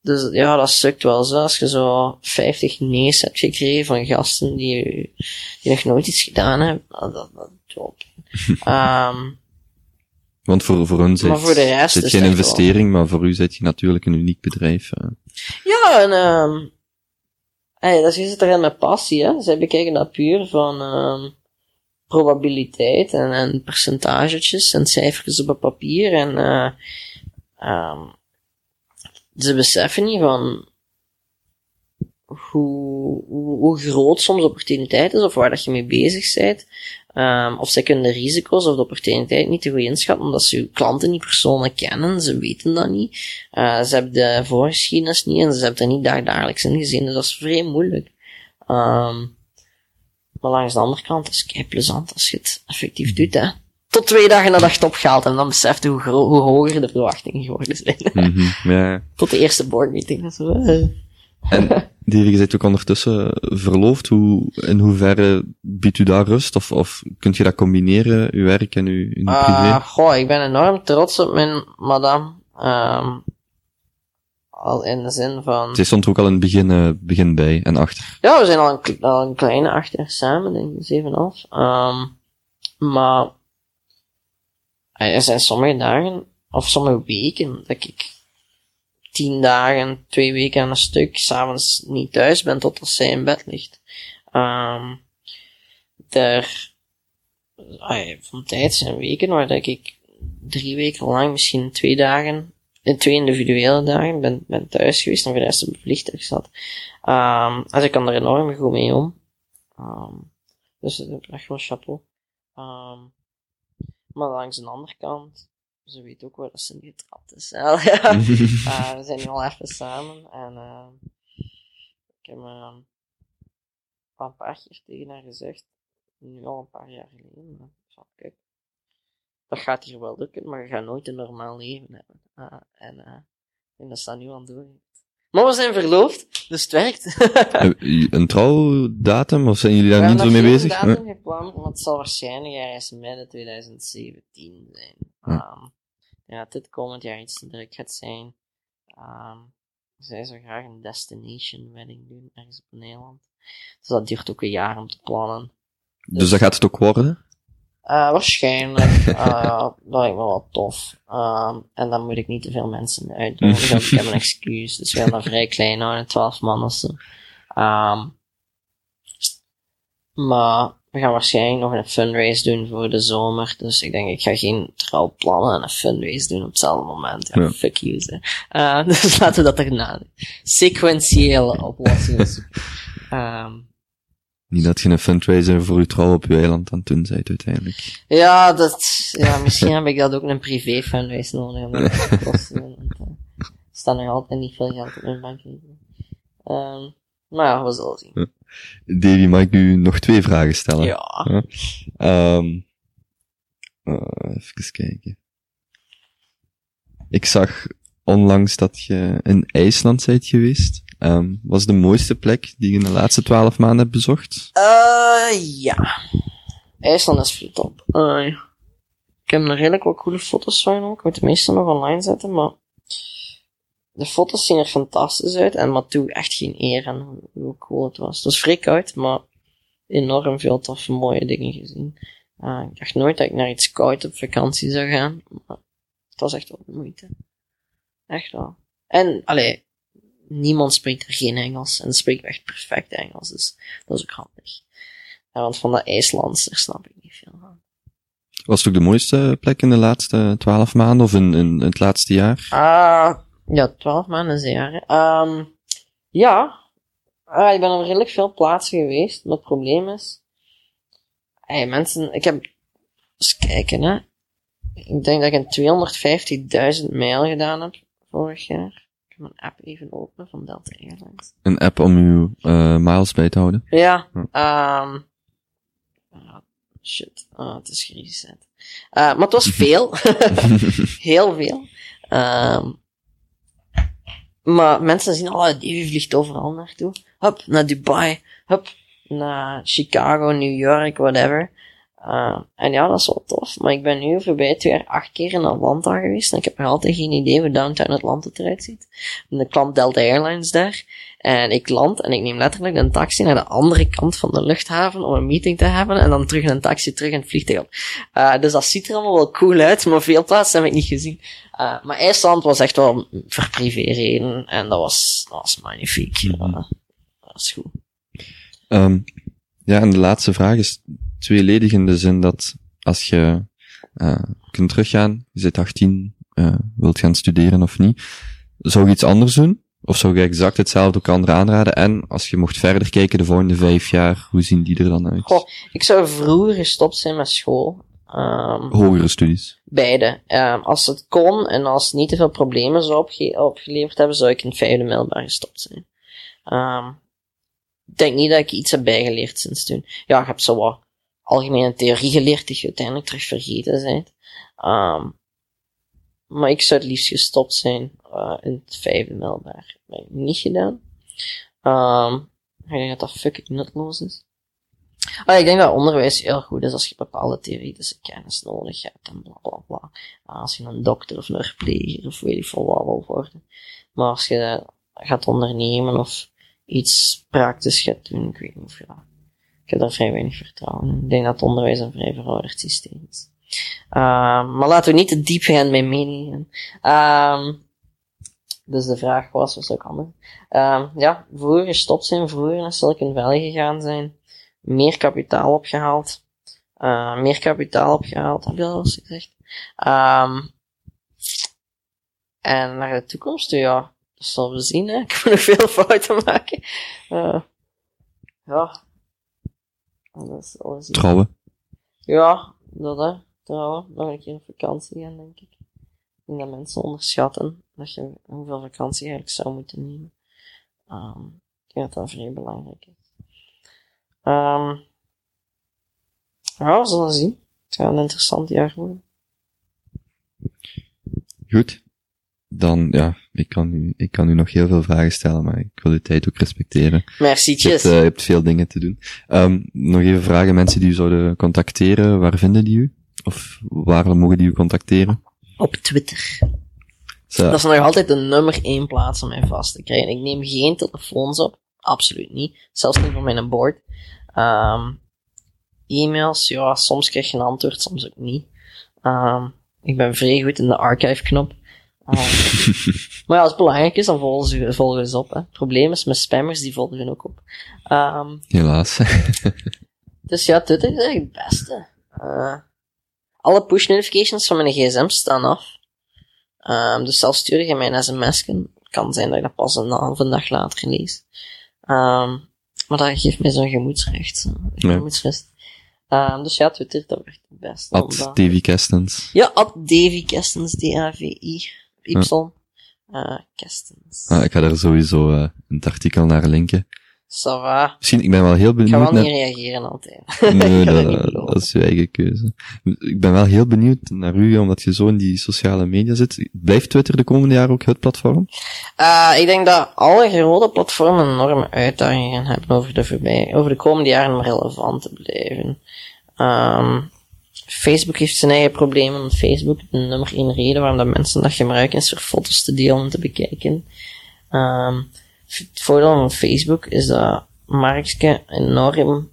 Speaker 2: dus ja, dat sukt wel zo. Als je zo 50 nee's hebt gekregen van gasten die, die nog nooit iets gedaan hebben, dat, dat, dat doet
Speaker 3: Want voor, voor ons
Speaker 2: Maar
Speaker 3: is
Speaker 2: voor de rest
Speaker 3: geen investering, maar voor u zit je natuurlijk een uniek bedrijf. eh.
Speaker 2: ja, en ehm hey, dat is erin met passie, hè. Zij bekijken dat puur van ehm probabiliteit en, en percentagetjes en cijfertjes op het papier en ehm ze beseffen niet van hoe, hoe, groot soms opportuniteit is of waar dat je mee bezig bent. Ehm of zij kunnen de risico's of de opportuniteit niet te goed inschatten, omdat ze je klanten niet persoonlijk kennen. Ze weten dat niet. Eh, ze hebben de voorgeschiedenis niet en ze hebben er niet dag dagelijks in gezien. Dus dat is vrij moeilijk. Ehm maar langs de andere kant is het kei plezant als je het effectief doet, hè. Tot twee dagen nadat je het opgehaald en dan beseft je hoe, hoe hoger de verwachtingen geworden zijn.
Speaker 3: Mhm.
Speaker 2: Tot de eerste boardmeeting.
Speaker 3: En Davy, je bent ook ondertussen verloofd. Hoe, in hoeverre biedt u daar rust? Of, of kunt je dat combineren, uw werk en uw, uw
Speaker 2: Ah,
Speaker 3: privé?
Speaker 2: goh, ik ben enorm trots op mijn madame. Ehm al in de zin van...
Speaker 3: Zij stond er ook al in het begin, eh, begin bij en achter.
Speaker 2: Ja, we zijn al een, al een kleine acht jaar samen, denk ik, zeven en half. Ehm maar eh, er zijn sommige dagen, of sommige weken, dat ik tien dagen, twee weken aan een stuk, s'avonds niet thuis ben totdat zij in bed ligt. Ehm er, ah, van tijd zijn weken waar dat ik drie weken lang, misschien twee dagen, in twee individuele dagen ben, ben thuis geweest en voor de rest op vliegtuig zat. Ehm dus ik kan er enorm goed mee om. Ehm dus echt wel chapeau. Ehm maar langs de andere kant, ze weet ook wel dat ze niet getrapt is. Ja. Eh, we zijn nu al even samen en eh, ik heb al een paar keer tegen haar gezegd, nu al een paar jaar geleden, maar, van, kijk, dat gaat hier wel lukken, maar je gaat nooit een normaal leven hebben. Eh, en, eh, en dat staat nu aan het doen. Maar we zijn verloofd, dus het werkt.
Speaker 3: Een trouwdatum, of zijn jullie
Speaker 2: We
Speaker 3: daar niet
Speaker 2: hebben
Speaker 3: zo mee
Speaker 2: nog geen
Speaker 3: bezig?
Speaker 2: datum gepland, maar het zal waarschijnlijk ergens midden 2017 zijn. Ehm, ja, dit komend jaar iets te druk gaat zijn. Ehm, zij zou graag een destination wedding doen, ergens op een eiland. Dus dat duurt ook een jaar om te plannen.
Speaker 3: Dus dat gaat het ook worden?
Speaker 2: Eh, waarschijnlijk. eh dat lijkt me wel tof. Ehm, en dan moet ik niet te veel mensen uitnodigen, ik heb een excuus. Dus we gaan dat vrij klein houden, 12 man of zo. Ehm, maar we gaan waarschijnlijk nog een fundraise doen voor de zomer. Dus ik denk, ik ga geen trouwplannen en een fundraise doen op hetzelfde moment. Ja,
Speaker 3: Ja.
Speaker 2: fuck you. Eh, dus laten we dat erna doen. Sequentiële oplossingen. zoeken.
Speaker 3: Niet dat je een fundraiser voor je trouw op je eiland aan het doen bent uiteindelijk.
Speaker 2: Ja, dat, ja, misschien heb ik dat ook een privé fundraise nodig. dat eh, Er staat nog altijd niet veel geld op mijn bankrekening. Ehm maar ja, we zullen zien.
Speaker 3: Davy, mag ik u nog twee vragen stellen?
Speaker 2: Ja.
Speaker 3: Ehm eh, even kijken. Ik zag onlangs dat je in IJsland bent geweest. Ehm was de mooiste plek die je in de laatste twaalf maanden hebt bezocht?
Speaker 2: Eh, ja. IJsland is veel top. Eh, ik heb er redelijk wat coole foto's van ook. Ik moet de meeste nog online zetten, maar de foto's zien er fantastisch uit en maar toe echt geen eer aan hoe- cool het was. Het was vrij koud, maar enorm veel toffe mooie dingen gezien. Eh, ik dacht nooit dat ik naar iets koud op vakantie zou gaan, maar het was echt wel moeite. Echt wel. En, allee, niemand spreekt er geen Engels en spreekt echt perfect Engels, dus dat is ook handig. Ja, want van dat IJslands, daar snap ik niet veel van.
Speaker 3: Was het ook de mooiste plek in de laatste twaalf maanden of in, in het laatste jaar?
Speaker 2: Ah, ja, twaalf maanden is een jaar. Ehm, ja, Ah, ik ben op redelijk veel plaatsen geweest, maar het probleem is, hey, mensen, ik heb, eens kijken hè, ik denk dat ik een 250.000 mijl gedaan heb vorig jaar. Ik mijn app even openen van Delta Airlines.
Speaker 3: Een app om uw eh, miles bij te houden?
Speaker 2: Ja,
Speaker 3: Hm.
Speaker 2: ehm ah, shit, ah, het is gereset. Eh, maar het was veel. Heel veel. Ehm maar mensen zien, oh, Davy vliegt overal naartoe. Hup, naar Dubai. Hup, naar Chicago, New York, whatever. Eh, en ja, dat is wel tof. Maar ik ben nu voorbij twee jaar acht keer in Atlanta geweest. En ik heb nog altijd geen idee hoe downtown Atlanta eruit ziet. En ik klant Delta Airlines daar. En ik land en ik neem letterlijk een taxi naar de andere kant van de luchthaven om een meeting te hebben. En dan terug een taxi terug in het vliegtuig op. Eh, dus dat ziet er allemaal wel cool uit, maar veel plaatsen heb ik niet gezien. Eh, maar IJsland was echt wel voor privé-reden. En dat was, dat was magnifiek.
Speaker 3: Mhm.
Speaker 2: Dat was goed.
Speaker 3: Ehm, ja, en de laatste vraag is tweeledig in de zin dat als je eh, kunt teruggaan, je zit 18, eh, wilt gaan studeren of niet, zou je iets anders doen? Of zou je exact hetzelfde ook anderen aanraden? En als je mocht verder kijken de volgende vijf jaar, hoe zien die er dan uit?
Speaker 2: Goh, ik zou vroeger gestopt zijn met school. Ehm,
Speaker 3: Hogere studies.
Speaker 2: Beide. Ehm, als het kon en als het niet te veel problemen zou opge- opgeleverd hebben, zou ik in het vijfde middelbaar gestopt zijn. Ehm, ik denk niet dat ik iets heb bijgeleerd sinds toen. Ja, ik heb zo wat algemene theorie geleerd die je uiteindelijk terug vergeten bent. Ehm, maar ik zou het liefst gestopt zijn eh, in het vijfde middelbaar. Dat heb niet gedaan. Ehm, ik denk dat dat fucking nutloos is. Ah, ik denk dat onderwijs heel goed is als je bepaalde theoretische kennis nodig hebt en bla bla bla. Als je een dokter of een verpleger of weet ik veel wat wil worden. Maar als je gaat ondernemen of iets praktisch gaat doen, ik weet niet of je dat. Ik heb daar vrij weinig vertrouwen in. Ik denk dat onderwijs een vrij verouderd systeem is. Ehm, maar laten we niet te diep gaan mijn meningen. Ehm, dus de vraag was, wat zou ik anders? Ehm, ja, vroeger gestopt zijn, vroeger naar Silicon Valley gegaan zijn meer kapitaal opgehaald. Eh, meer kapitaal opgehaald, heb je al eens gezegd? En naar de toekomst, ja, dat zullen we zien, hè. Ik moet nog veel fouten maken. Eh, ja. Alles.
Speaker 3: Trouwen.
Speaker 2: Ja, dat hè. Trouwen, nog een keer op vakantie gaan, denk ik. Ik denk dat mensen onderschatten dat je hoeveel vakantie eigenlijk zou moeten nemen. Ehm ik denk dat dat vrij belangrijk is. Ehm ja, we zullen zien. Het gaat een interessant jaar worden.
Speaker 3: Goed. Dan, ja, ik kan u, ik kan u nog heel veel vragen stellen, maar ik wil uw tijd ook respecteren.
Speaker 2: Merci,
Speaker 3: Je hebt, eh, je hebt veel dingen te doen. Ehm, nog even vragen, mensen die u zouden contacteren, waar vinden die u? Of waar mogen die u contacteren?
Speaker 2: Op Twitter.
Speaker 3: Zo,
Speaker 2: Dat is nog altijd de nummer één plaats om mij vast te krijgen. Ik neem geen telefoons op. Absoluut niet. Zelfs niet van mijn board. Ehm e-mails, ja, soms krijg je een antwoord, soms ook niet. Ehm ik ben vrij goed in de archive-knop. Maar ja, als het belangrijk is, dan volgen ze, volgen ze op. Hè. Het probleem is, met spammers, die volgen ook op. Ehm
Speaker 3: helaas.
Speaker 2: dus ja, Twitter is eigenlijk het beste. Eh, alle push notifications van mijn gsm staan af. Ehm, dus zelfs stuur je mij een sms, kan zijn dat ik dat pas een halve dag later lees. Ehm, Maar dat geeft mij zo'n gemoedsrecht. Zo. Gemoedsrust. Ehm, dus ja, Twitter, dat werkt het best.
Speaker 3: At Davy Kestens.
Speaker 2: Ja, at Davy Kestens, D-A-V-I, Y, eh, Kestens.
Speaker 3: Ah, ik ga daar sowieso in het artikel naar linken.
Speaker 2: Va.
Speaker 3: Misschien, ik ben wel heel
Speaker 2: Ik ga
Speaker 3: benieuwd
Speaker 2: wel
Speaker 3: naar...
Speaker 2: niet reageren altijd.
Speaker 3: Nee, dat, is je eigen keuze. Ik ben wel heel benieuwd naar u, omdat je zo in die sociale media zit. Blijft Twitter de komende jaren ook het platform?
Speaker 2: Eh, ik denk dat alle grote platformen enorme uitdagingen hebben over de, voorbij, over de komende jaren om relevant te blijven. Ehm, Facebook heeft zijn eigen problemen. want Facebook, de nummer één reden waarom dat mensen dat gebruiken, is voor foto's te delen en te bekijken. Ehm, het voordeel van Facebook is dat Markske enorm,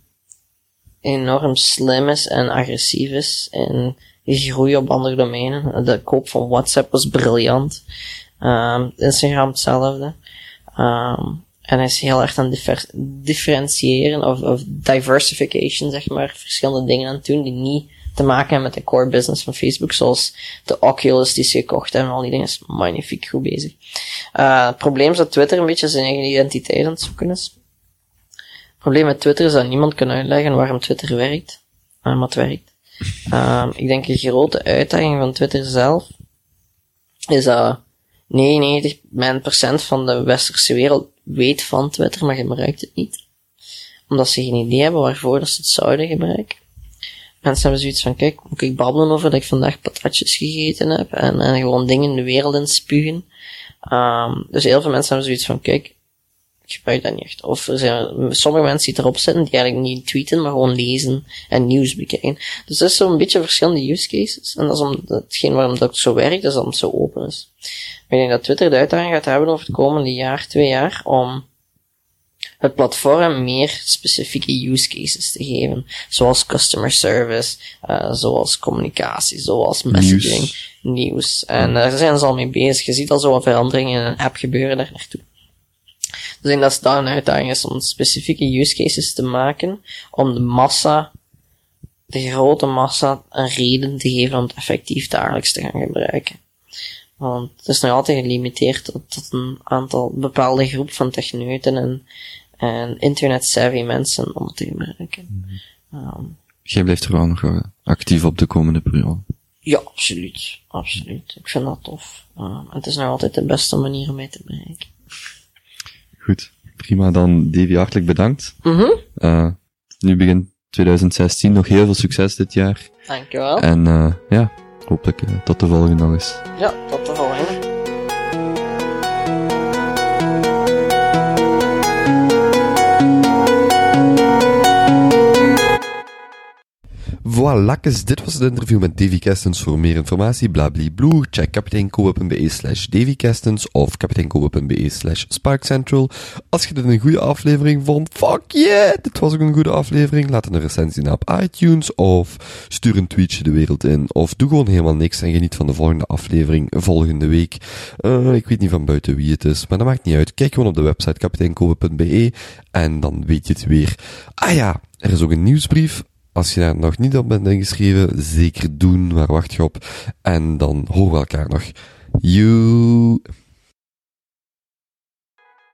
Speaker 2: enorm slim is en agressief is en groei op andere domeinen. De koop van WhatsApp was briljant. Ehm, Instagram hetzelfde. Ehm, en hij is heel erg aan differ- differentiëren of, of diversification, zeg maar, verschillende dingen aan het doen die niet te maken hebben met de core business van Facebook, zoals de Oculus die ze gekocht hebben en al die dingen, is magnifiek goed bezig. Eh, het probleem is dat Twitter een beetje zijn eigen identiteit aan het zoeken is. Het probleem met Twitter is dat niemand kan uitleggen waarom Twitter werkt, en wat werkt. Ehm, ik denk een grote uitdaging van Twitter zelf is dat 99% van de westerse wereld weet van Twitter, maar gebruikt het niet. Omdat ze geen idee hebben waarvoor dat ze het zouden gebruiken. Mensen hebben zoiets van, kijk, moet ik babbelen over dat ik vandaag patatjes gegeten heb en, en gewoon dingen in de wereld inspugen. Ehm, dus heel veel mensen hebben zoiets van, kijk, ik gebruik dat niet echt. Of sommige mensen die erop zitten, die eigenlijk niet tweeten, maar gewoon lezen en nieuws bekijken. Dus dat is zo'n beetje verschillende use cases. En dat is om, hetgeen waarom dat zo werkt, dat het zo open is. Maar ik denk dat Twitter de uitdaging gaat hebben over het komende jaar, twee jaar, om het platform meer specifieke use cases te geven. Zoals customer service, eh, zoals communicatie, zoals messaging,
Speaker 3: Nieuws.
Speaker 2: nieuws. En daar zijn ze al mee bezig. Je ziet al zo'n veranderingen in een app gebeuren daar naartoe. Dus ik denk dat het daar een uitdaging is om specifieke use cases te maken, om de massa, de grote massa, een reden te geven om het effectief dagelijks te gaan gebruiken. Want het is nog altijd gelimiteerd tot, tot een aantal bepaalde groep van techneuten en, en internet-savvy mensen om het te gebruiken. Ehm,
Speaker 3: Jij blijft er wel nog wel actief op de komende periode.
Speaker 2: ja, absoluut. Absoluut. Ik vind dat tof. Ehm, het is nog altijd de beste manier om mij te bereiken.
Speaker 3: Goed. Prima, dan Davy, hartelijk bedankt.
Speaker 2: Mhm.
Speaker 3: Eh, nu begint 2016, nog heel veel succes dit jaar.
Speaker 2: Dankjewel.
Speaker 3: En eh, ja, hopelijk eh, tot de volgende nog eens.
Speaker 2: Ja, tot de volgende.
Speaker 1: Voilà, dit was het interview met Davy Kestens. Voor meer informatie, blablabla, check kapiteinkoop.be slash Davy Kestens of kapiteinkoop.be slash sparkcentral. Als je dit een goede aflevering vond, fuck yeah, dit was ook een goede aflevering. Laat een recensie na op iTunes of stuur een tweetje de wereld in. Of doe gewoon helemaal niks en geniet van de volgende aflevering volgende week. Eh, ik weet niet van buiten wie het is, maar dat maakt niet uit. Kijk gewoon op de website kapiteinkoop.be en dan weet je het weer. Ah ja, er is ook een nieuwsbrief. Als je daar nog niet op bent ingeschreven, zeker doen. Waar wacht je op? En dan horen we elkaar nog. You.